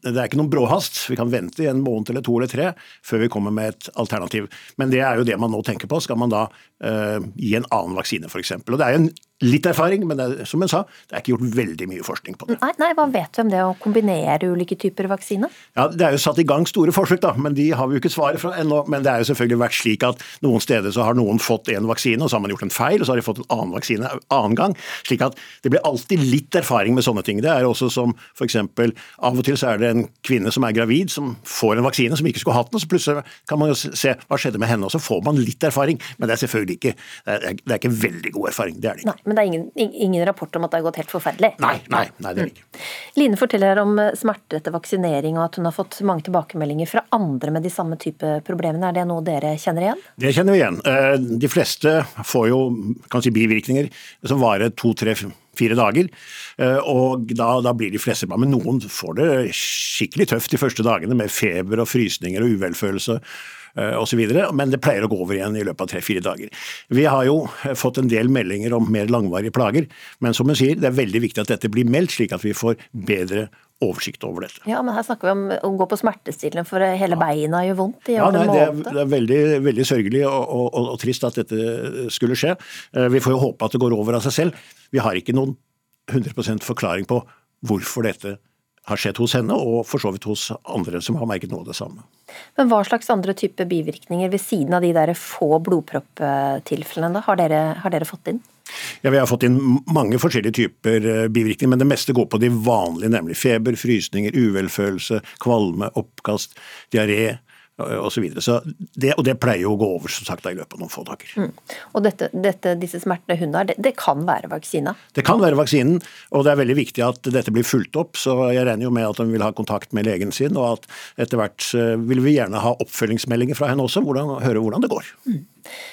det er ikke noen bråhast. Vi kan vente i en måned eller to eller tre før vi kommer med et alternativ. Men det er jo det man nå tenker på. Skal man da uh, gi en annen vaksine f.eks.? Og det er jo en litt erfaring, men det, som jeg sa, det er ikke gjort veldig mye forskning på det. Nei, nei, Hva vet du om det å kombinere ulike typer vaksine? Ja, Det er jo satt i gang store forsøk, da, men de har vi jo ikke svaret fra ennå. Men det er jo selvfølgelig vært slik at noen steder så har noen fått en vaksine, og så har man gjort en feil, og så har de fått en annen vaksine en annen gang. slik at det blir alltid litt erfaring med sånne ting. Det er også som f.eks. av og til så er det en kvinne som er gravid, som får en vaksine som ikke skulle hatt den, og så plutselig kan man jo se hva skjedde med henne, og så får man litt erfaring. Men det er selvfølgelig ikke, det er, det er ikke veldig god erfaring. det er det ikke. Nei, Men det er ingen, ingen rapport om at det har gått helt forferdelig? Nei, nei, nei det er ikke. Line forteller om smerter etter vaksinering, og at hun har fått mange tilbakemeldinger fra andre med de samme type problemene. Er det noe dere kjenner igjen? Det kjenner vi igjen. Eh, de fleste får jo kan si, bivirkninger som varer to, tre, fire dager. Eh, og da, da, blir de fleste bra. Men noen får det skikkelig tøft de første dagene med feber og frysninger og uvelfølelse eh, osv. Men det pleier å gå over igjen i løpet av tre-fire dager. Vi har jo fått en del meldinger om mer langvarige plager, men som hun sier, det er veldig viktig at dette blir meldt, slik at vi får bedre oversikt over dette. Ja, men Her snakker vi om å gå på smertestillende, for hele beina gjør vondt. ja, nei, det, er, det, er, veldig, veldig sørgelig og, og, og, og, trist at dette skulle skje. Eh, vi får jo håpe at det går over av seg selv. Vi har ikke noen 100% forklaring på hvorfor dette har skjedd hos henne, og for så vidt hos andre som har merket noe av det samme. Men Hva slags andre type bivirkninger ved siden av de der få blodpropptilfellene har dere, har dere fått inn? Ja, Vi har fått inn mange forskjellige typer eh, bivirkninger, men det meste går på de vanlige, nemlig feber, frysninger, uvelfølelse, kvalme, oppkast, diaré osv. Så, så det, og det pleier jo å gå over som sagt, i løpet av noen få dager. Mm. Og dette, dette, disse smertene hun har, det, det, kan være vaksina? Det kan være vaksinen, og det er veldig viktig at dette blir fulgt opp. Så jeg regner jo med at hun vil ha kontakt med legen sin, og at etter hvert eh, vil vi gjerne ha oppfølgingsmeldinger fra henne også, hvordan, høre hvordan det går. Mm.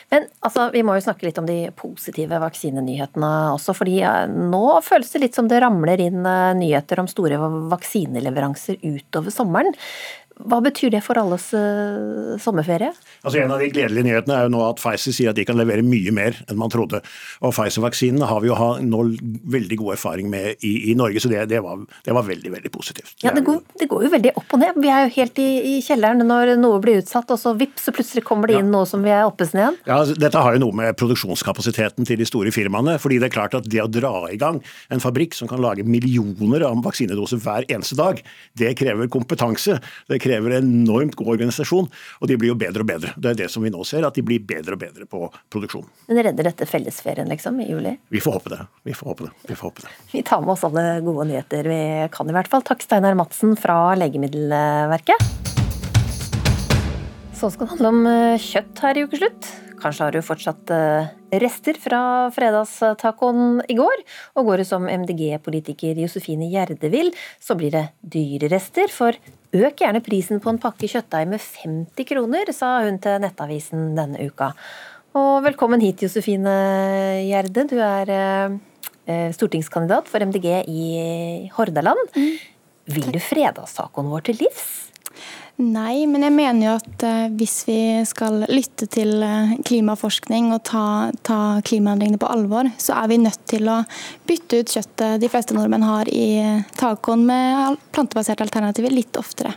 Men altså, vi må jo snakke litt om de positive vaksinenyhetene også. fordi nå føles det litt som det ramler inn eh, nyheter om store vaksineleveranser utover sommeren. Hva betyr det for alles uh, sommerferie? Altså En av de gledelige nyhetene er jo nå at Pfizer sier at de kan levere mye mer enn man trodde. Og Pfizer-vaksinene har vi jo nå veldig god erfaring med i, i Norge, så det, det, var, det, var, veldig veldig positivt. Ja, det går, det går, jo veldig opp og ned. Vi er jo helt i, i kjelleren når noe blir utsatt, og så vips, så plutselig kommer det inn ja. noe som vi er oppesen igjen. Ja, altså, Dette har jo noe med produksjonskapasiteten til de store firmaene. fordi det er klart at det å dra i gang en fabrikk som kan lage millioner av vaksinedoser hver eneste dag, det krever kompetanse. Det krever krever enormt god organisasjon, og de blir jo bedre og bedre. Det er det som vi nå ser, at de blir bedre og bedre på produksjon. Men redder dette fellesferien, liksom, i juli? Vi får håpe det. Vi får håpe det. Vi, får håpe det. vi tar med oss alle gode nyheter vi kan, i hvert fall. Takk, Steinar Madsen fra Legemiddelverket. Så skal det handle om eh, kjøtt her i ukeslutt. Kanskje har du fortsatt eh, rester fra fredagstacoen i går. Og går det som MDG-politiker Josefine Gjerde vil, så blir det dyrerester. For øk gjerne prisen på en pakke kjøttdeig med 50 kroner, sa hun til Nettavisen denne uka. Og velkommen hit, Josefine Gjerde. Du er eh, stortingskandidat for MDG i Hordaland. Mm. Vil du fredagstacoen vår til livs? Nei, men jeg mener jo at eh, hvis vi skal lytte til eh, klimaforskning og ta, ta klimaendringene på alvor, så er vi nødt til å bytte ut kjøttet de fleste nordmenn har i tacoen med plantebaserte alternativer litt oftere.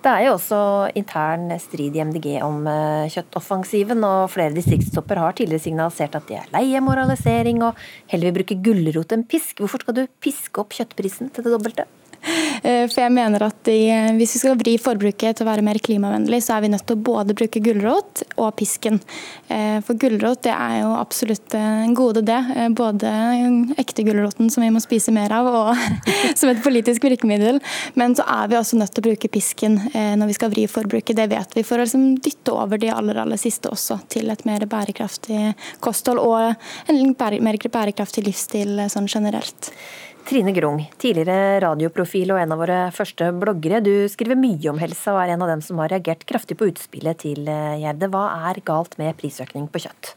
Det er jo også intern strid i MDG om eh, kjøttoffensiven, og flere distriktstopper har tidligere signalisert at de er lei av moralisering og heller vil bruke gulrot enn pisk. Hvorfor skal du piske opp kjøttprisen til det dobbelte? Eh, for jeg mener at de, Hvis vi skal vri forbruket til å være mer klimavennlig, så er vi nødt til å både bruke gulrot og pisken. Eh, for gulrot er jo absolutt en gode, det. Eh, både ekte gulroten, som vi må spise mer av, og som et politisk virkemiddel. Men så er vi også nødt til å bruke pisken når vi skal vri forbruket. Det vet vi, for å liksom dytte over de aller, aller siste også til et mer bærekraftig kosthold og en mer bærekraftig livsstil sånn generelt. Trine Grung, tidligere radioprofil og en av våre første bloggere. Du skriver mye om helse og er en av dem som har reagert kraftig på utspillet til eh, Gjerde. Hva er galt med prisøkning på kjøtt?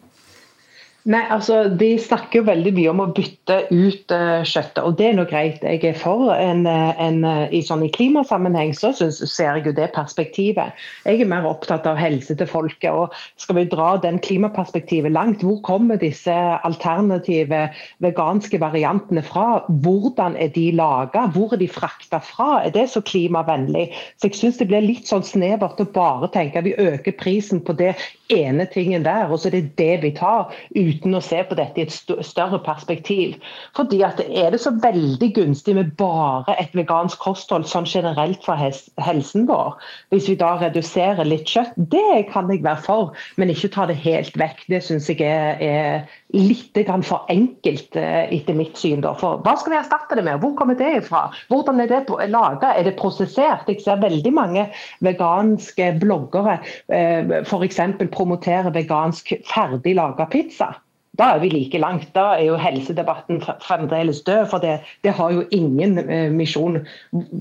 Nei, altså De snakker jo veldig mye om å bytte ut uh, kjøttet, og det er noe greit. Jeg er for en, eh, en uh, i, sånn, I klimasammenheng så synes, ser jeg jo det perspektivet. Jeg er mer opptatt av helse til folket. og Skal vi dra den klimaperspektivet langt, hvor kommer disse alternative veganske variantene fra? Hvordan er de laga? Hvor er de frakta fra? Er det så klimavennlig? Så jeg synes det blir litt sånn snevert å bare tenke at vi øker prisen på det ene tingen der, og så er det det vi tar. Uten å se på dette i et større perspektiv. Fordi at Er det så veldig gunstig med bare et vegansk kosthold sånn generelt for helsen vår? Hvis vi da reduserer litt kjøtt, det kan jeg være for, men ikke ta det helt vekk. Det syns jeg er, er litt for enkelt, eh, etter mitt syn. Da. For hva skal vi erstatte det med? Hvor kommer det fra? Hvordan er det laga? Er det prosessert? Jeg ser veldig mange veganske bloggere eh, f.eks. promotere vegansk ferdig laga pizza. Da er vi like langt. Da er jo helsedebatten fremdeles død, for det, det har jo ingen eh, misjon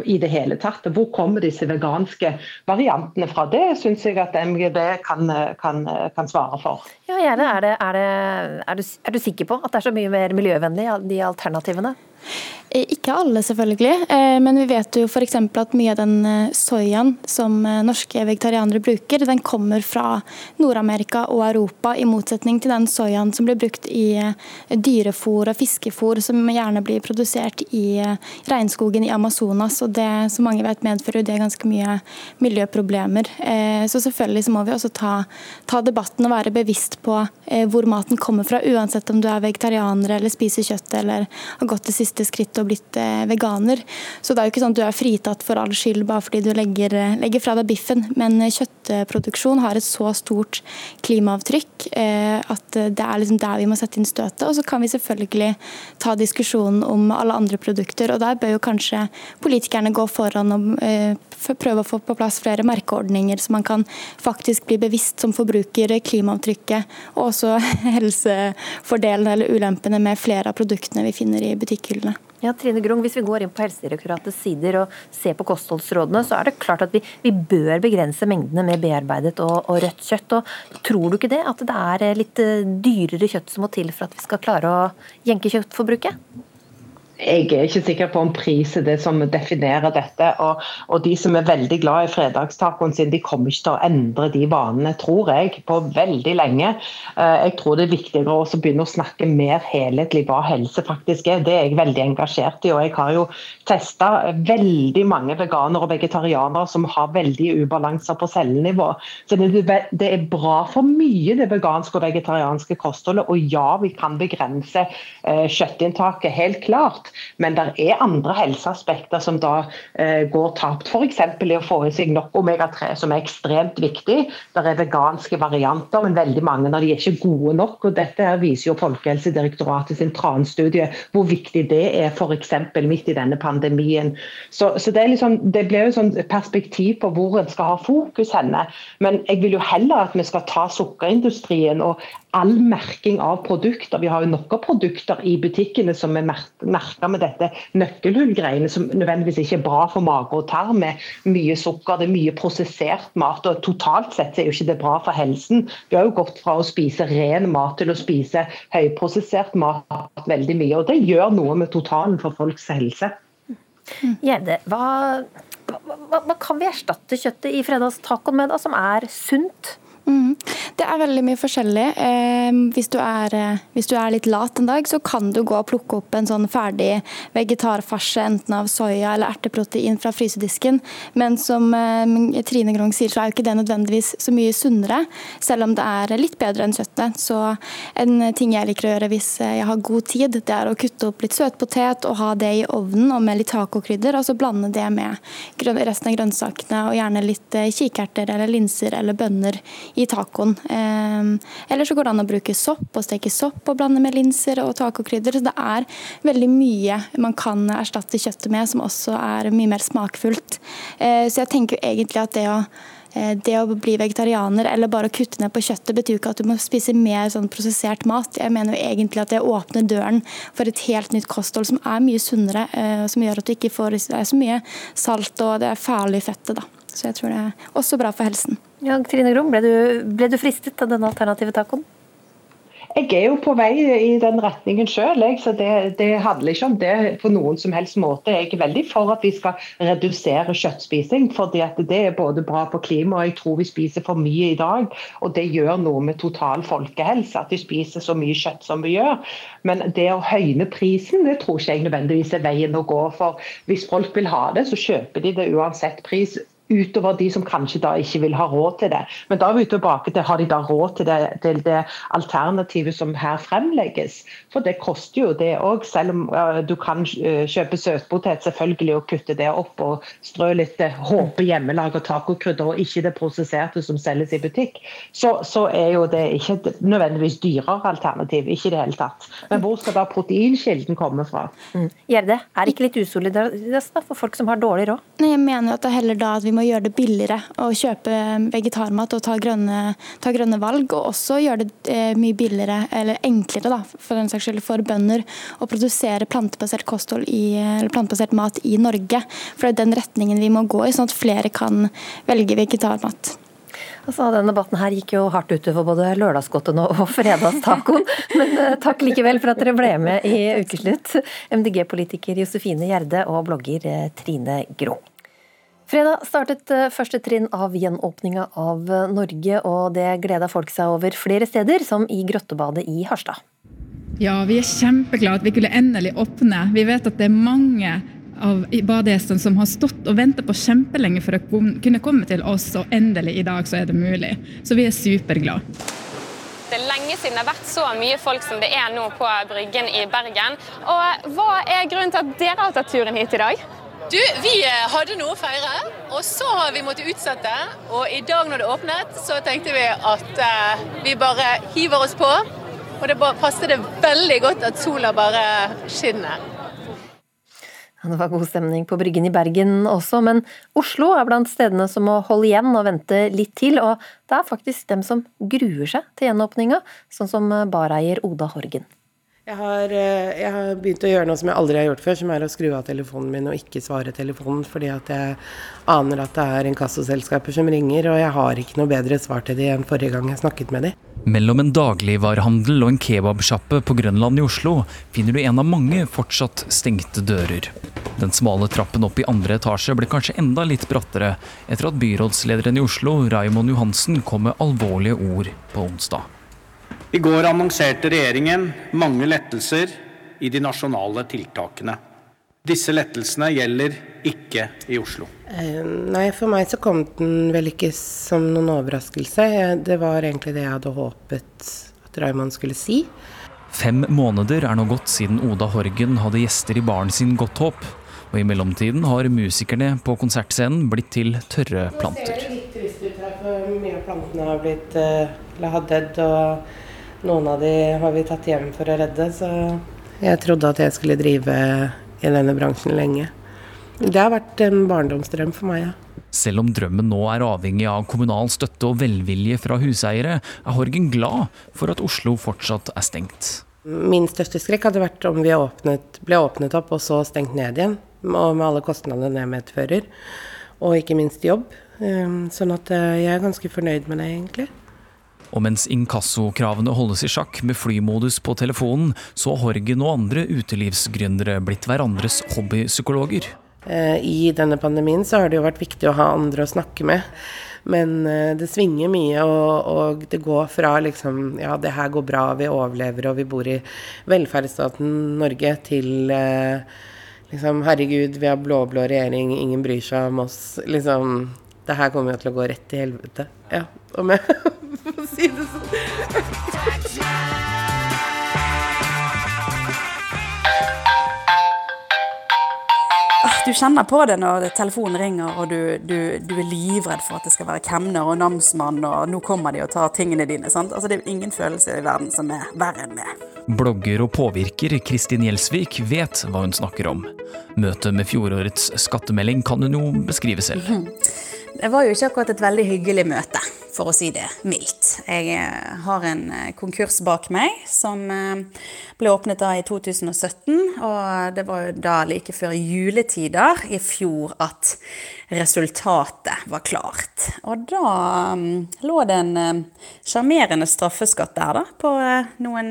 i det hele tatt. Hvor kommer disse veganske variantene fra? Det syns jeg at MGB kan, kan, kan svare for. Ja, gjerne. Er, det, er, det, er, du, er du sikker på at det er så mye mer miljøvennlig, de alternativene? Eh, ikke alle, selvfølgelig. Eh, men vi vet jo f.eks. at mye av den eh, soyaen som norske vegetarianere bruker, den kommer fra Nord-Amerika og Europa, i motsetning til den soyaen som blir brukt i dyrefôr og fiskefôr, som gjerne blir produsert i regnskogen i Amazonas. og det, som mange vet, medfører det ganske mye miljøproblemer. Så selvfølgelig så må vi også ta, ta debatten og være bevisst på hvor maten kommer fra, uansett om du er vegetarianer eller spiser kjøtt eller har gått det siste skrittet og blitt eh, veganer. Så det er jo ikke sånn at du er fritatt for all skyld bare fordi du legger, eh, legger fra deg biffen. Men eh, kjøttproduksjon har et så stort klimaavtrykk at det er liksom der vi må sette inn støtet. Og så kan vi selvfølgelig ta diskusjonen om alle andre produkter. Og der bør jo kanskje politikerne gå foran og prøve å få på plass flere merkeordninger, så man kan faktisk bli bevisst som forbruker klimaavtrykket og også helsefordelene eller ulempene med flere av produktene vi finner i butikkhyllene. Ja, Trine Grung, Hvis vi går inn på Helsedirektoratets sider og ser på kostholdsrådene, så er det klart at vi, vi bør begrense mengdene med bearbeidet og, og, rødt kjøtt. og Tror du ikke det? At det er litt eh, dyrere kjøtt som må til for at vi skal klare å jenke kjøttforbruket? Jeg er ikke sikker på om pris er det som definerer dette. Og, og de som er veldig glad i fredagstacoen sin, de kommer ikke til å endre de vanene, tror jeg, på veldig lenge. Eh, jeg tror det er viktigere å begynne å snakke mer helhetlig hva helse faktisk er. Det er jeg veldig engasjert i. og Jeg har jo testa veldig mange veganere og vegetarianere som har veldig ubalanser på cellenivå. Så det, det er bra for mye, det veganske og vegetarianske kostholdet. Og ja, vi kan begrense eh, kjøttinntaket, helt klart. Men det er andre helseaspekter som da eh, går tapt. F.eks. i å få i seg nok omega-3, som er ekstremt viktig. Det er veganske varianter, men veldig mange av de er ikke gode nok. og Dette her viser jo Folkehelsedirektoratet sin transtudie hvor viktig det er f.eks. midt i denne pandemien. Så, så det, liksom, det, blir jo sånn perspektiv på hvor en skal ha fokus henne. Men jeg vil jo heller at vi skal ta sukkerindustrien og all merking av produkter. Vi har jo noen produkter i butikkene som er merka med dette nøkkelhullgreiene, som nødvendigvis ikke er bra for mage og tarm. Med mye sukker, det er mye prosessert mat. og Totalt sett er jo ikke det bra for helsen. Vi har jo gått fra å spise ren mat til å spise høyprosessert mat veldig mye. og Det gjør noe med totalen for folks helse. Gjerde, hva, hva, hva, kan vi erstatte kjøttet i fredagstacoen med, da, som er sunt? Mm. Det er veldig mye forskjellig. Eh, hvis, du er, eh, hvis, du er, litt lat en dag, så kan du gå og plukke opp en sånn ferdig vegetarfarse, enten av soya eller erteprotein fra frysedisken. Men som eh, Trine Grung sier, så er jo ikke det nødvendigvis så mye sunnere, selv om det er litt bedre enn kjøttet. Så en ting jeg liker å gjøre hvis jeg har god tid, det er å kutte opp litt søtpotet og ha det i ovnen og med litt tacokrydder, og så blande det med resten av grønnsakene og gjerne litt kikerter eller linser eller bønner i tacoen. Ehm, eller så går det an å bruke sopp og steke sopp og blande med linser og tacokrydder. Så det er veldig mye man kan erstatte kjøttet med som også er mye mer smakfullt. Eh, så jeg tenker egentlig at det å eh, det å bli vegetarianer eller bare å kutte ned på kjøttet betyr ikke at du må spise mer sånn prosessert mat. Jeg mener jo egentlig at det åpner døren for et helt nytt kosthold som er mye sunnere, eh, som gjør at du ikke får så mye salt og det er farlig fettet. da. Så jeg tror det er også bra for helsen. Ja, Trine Grom, ble du, ble du fristet av denne alternative tacoen? Jeg er jo på vei i den retningen sjøl, så det, det, handler ikke om det på noen som helst måte. Jeg er veldig for at vi skal redusere kjøttspising, fordi det er både bra på klimaet og jeg tror vi spiser for mye i dag. Og det gjør noe med total folkehelse, at vi spiser så mye kjøtt som vi gjør. Men det å høyne prisen, det tror ikke jeg nødvendigvis er veien å gå. For hvis folk vil ha det, så kjøper de det uansett pris utover de som kanskje da ikke vil ha råd til det. Men da er vi tilbake til har de da råd til det, til det alternativet som her fremlegges. For det koster jo det òg, selv om uh, du kan uh, kjøpe søtpotet selvfølgelig og kutte det opp og strø litt uh, håpe hjemmelaga tacokrydder og ikke det prosesserte som selges i butikk, så, så, er jo det ikke nødvendigvis dyrere alternativ. Ikke i det hele tatt. Men hvor skal da proteinkilden komme fra? Mm. Gjerde, er det ikke litt usolidarisk for folk som har dårlig råd? Nei, jeg mener at det heller da at vi med å gjøre det billigere å kjøpe vegetarmat og ta grønne, ta grønne valg. Og også gjøre det eh, mye billigere, eller enklere da, for den saks skyld, for bønder å produsere plantebasert i, plantebasert mat i Norge. For det er den retningen vi må gå i, sånn at flere kan velge vegetarmat. Altså, denne debatten her gikk jo hardt utover både lørdagsgodtene og fredagstacoen. Men uh, takk likevel for at dere ble med i Ukeslutt. MDG-politiker Josefine Gjerde og blogger uh, Trine Grung. Fredag startet uh, første trinn av gjenåpninga av Norge, og det gleda folk seg over flere steder, som i Grottebadet i Harstad. Ja, vi er kjempeglade at vi kunne endelig åpne. Vi vet at det er mange av badegjestene som har stått og venta på kjempelenge for å kunne komme til oss, og endelig i dag så er det mulig. Så vi er superglade. Det er lenge siden det har vært så mye folk som det er nå på Bryggen i Bergen. Og Hva er grunnen til at dere har tatt turen hit i dag? Du, Vi eh, hadde noe å feire, og så har vi måttet utsette. Og i dag når det åpnet, så tenkte vi at uh, vi bare hiver oss på. Og det passet det veldig godt at sola bare skinner. Det var god stemning på Bryggen i Bergen også, men Oslo er blant stedene som må holde igjen og vente litt til. Og det er faktisk dem som gruer seg til gjenåpninga, sånn som bareier Oda Horgen. Jeg har, eh, jeg har, begynt å gjøre noe som jeg aldri har gjort før, som er å skru av telefonen min og ikke svare telefonen, fordi at jeg aner at det er inkassoselskaper som ringer, og jeg har ikke noe bedre svar til de enn forrige gang jeg snakket med de. Mellom en dagligvarehandel og en kebabsjappe på Grønland i Oslo finner du en av mange fortsatt stengte dører. Den smale trappen opp i andre etasje ble kanskje enda litt brattere etter at byrådslederen i Oslo, Raymond Johansen, kom med alvorlige ord på onsdag. I går annonserte regjeringen mange lettelser i de nasjonale tiltakene. Disse lettelsene gjelder ikke i Oslo. Eh, nei, for meg så kom den vel ikke som noen overraskelse. Det var egentlig det jeg hadde håpet at Raymond skulle si. Fem måneder er nå gått siden Oda Horgen hadde gjester i baren sin Godt håp. Og i mellomtiden har musikerne på konsertscenen blitt til tørre planter. Det ser litt trist ut her, for mye av plantene har blitt uh, eller har dødd. Og noen av de har vi tatt hjem for å redde. Så jeg trodde at jeg skulle drive i denne bransjen lenge. Det har vært en barndomsdrøm for meg, ja. Selv om drømmen nå er avhengig av kommunal støtte og velvilje fra huseiere, er Horgen glad for at Oslo fortsatt er stengt. Min største skrekk hadde vært om vi åpnet, ble åpnet opp og så stengt ned igjen. Og med alle kostnadene det medfører. Og ikke minst jobb. Ehm, sånn at eh, jeg er ganske fornøyd med det, egentlig. Og mens inkassokravene holdes i sjakk med flymodus på telefonen, så har Horgen og andre utelivsgründere blitt hverandres hobbypsykologer. Eh, I denne pandemien så har det jo vært viktig å ha andre å snakke med. Men eh, det svinger mye, og, og, det går fra liksom Ja, det her går bra, vi overlever, og vi bor i velferdsstaten Norge, til eh, liksom Herregud, vi har blå-blå regjering, ingen bryr seg om oss. Liksom Det her kommer jo til å gå rett til helvete. Ja, om jeg får si det sånn. Du kjenner på det når telefonen ringer og du, du, du, er livredd for at det skal være kemner og namsmann og nå kommer de og tar tingene dine. Sant? Altså, det er ingen følelse i verden som er verre enn det. Blogger og påvirker Kristin Gjelsvik vet hva hun snakker om. Møtet med fjorårets skattemelding kan hun jo beskrive selv. Det var jo ikke akkurat et veldig hyggelig møte, for å si det mildt. Jeg eh, har en eh, konkurs bak meg som eh, ble åpnet da i 2017. Og det var jo da like før juletider i fjor at resultatet var klart. Og da um, lå det en sjarmerende straffeskatt der, da, på noen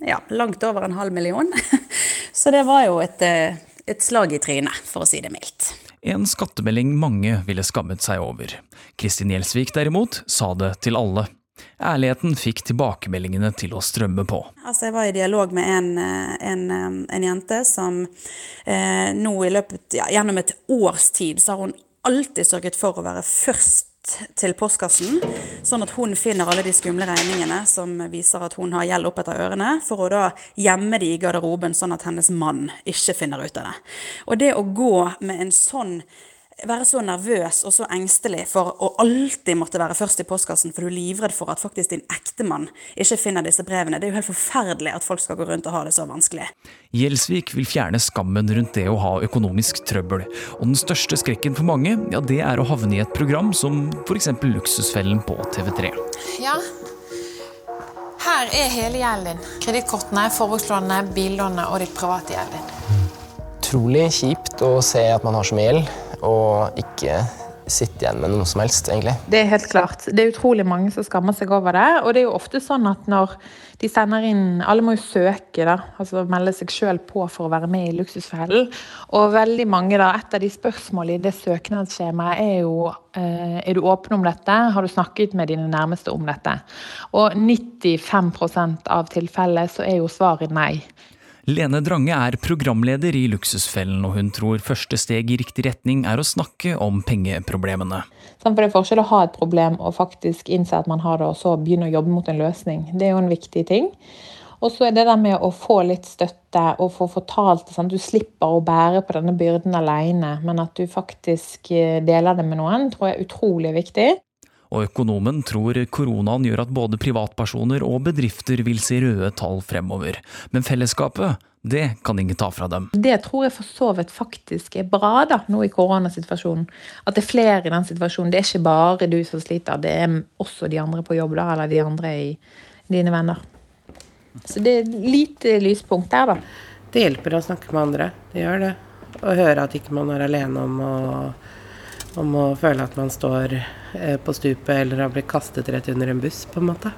ja, langt over en halv million. Så det var jo et, et slag i trynet, for å si det mildt. En skattemelding mange ville skammet seg over. Kristin Gjelsvik derimot sa det til alle. Ærligheten fikk tilbakemeldingene til å strømme på. Altså, jeg var i dialog med en, en, en jente som eh, nå i løpet ja, Gjennom et års tid så har hun alltid sørget for å være først til postkassen, sånn at hun finner alle de skumle regningene som viser at hun har gjeld opp etter ørene, for å da gjemme de i garderoben sånn at hennes mann ikke finner ut av det. Og det å gå med en sånn være så nervøs og så engstelig for å alltid måtte være først i postkassen, for du er livredd for at faktisk din ektemann ikke finner disse brevene. Det er jo helt forferdelig at folk skal gå rundt og ha det så vanskelig. Gjelsvik vil fjerne skammen rundt det å ha økonomisk trøbbel. Og den største skrekken for mange, ja, det er å havne i et program som f.eks. Luksusfellen på TV3. Ja, her er hele gjelden din. Kredittkortene, forbrukslånene, billånene og ditt private gjeld din utrolig kjipt å se at man har så mye gjeld, og ikke sitte igjen med noe som helst, egentlig. Det er helt klart. Det er utrolig mange som skammer seg over det. Og det er jo ofte sånn at når de sender inn Alle må jo søke, da. Altså melde seg sjøl på for å være med i Luksusfellen. Og veldig mange, da, et av de spørsmålene i det søknadsskjemaet er jo eh, Er du åpen om dette? Har du snakket med dine nærmeste om dette? Og 95% av tilfellene så er jo svaret nei. Lene Drange er programleder i Luksusfellen, og hun tror første steg i riktig retning er å snakke om pengeproblemene. For Det er forskjell å ha et problem og faktisk innse at man har det, og så begynne å jobbe mot en løsning. Det er jo en viktig ting. Og så er det der med å få litt støtte og få fortalt det. Sånn. Du slipper å bære på denne byrden alene, men at du faktisk eh, deler det med noen, tror jeg er utrolig viktig. Og økonomen tror koronaen gjør at både privatpersoner og bedrifter vil se røde tall fremover. Men fellesskapet, det kan ingen ta fra dem. Det tror jeg for så vidt faktisk er bra da, nå i koronasituasjonen. At det er flere i den situasjonen. Det er ikke bare du som sliter, det er også de andre på jobb da, eller de andre i dine venner. Så det er lite lyspunkt der, da. Det hjelper å snakke med andre. Det gjør det. Å høre at ikke man er alene om å om å føle at man står på stupet eller har blitt kastet rett under en buss, på en måte.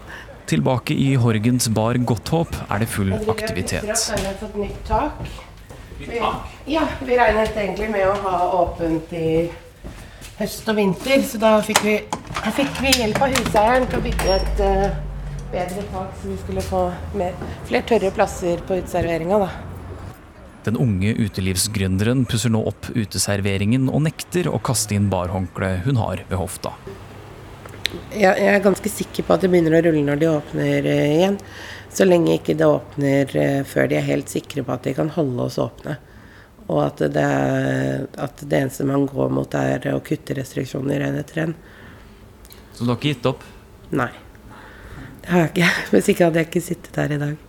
Tilbake i Horgens bar Godthåp er det full aktivitet. Vi har fått nytt tak. Ja, vi regnet egentlig med å ha åpent i høst og vinter, så da fikk vi, fikk vi hjelp av huseieren til å bygge et uh, bedre tak, så vi skulle få mer, flere tørre plasser på uteserveringa. da. Den unge utelivsgründeren pusser nå opp uteserveringen og nekter å kaste inn barhåndkleet hun har ved hofta. Jeg er ganske sikker på at det begynner å rulle når de åpner eh, igjen. Så lenge ikke det åpner eh, før de er helt sikre på at de kan holde oss åpne. Og at det, at det eneste man går mot, er å kutte restriksjoner en etter en. Så du har ikke gitt opp? Nei. Det har jeg ikke. Hvis ikke hadde jeg ikke sittet her i dag.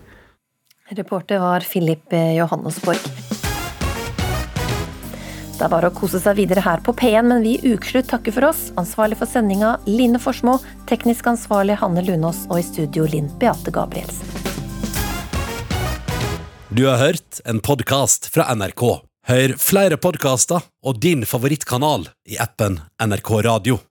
Reporter var Philip Johannesborg. Det er bare å kose seg videre her på P1, men vi i Ukeslutt takker for oss. Ansvarlig for sendinga Line Forsmo, teknisk ansvarlig Hanne Lunås og i studio Linn Beate Gabrielsen. Du har hørt en podkast fra NRK. Hør flere podkaster og din favorittkanal i appen NRK Radio.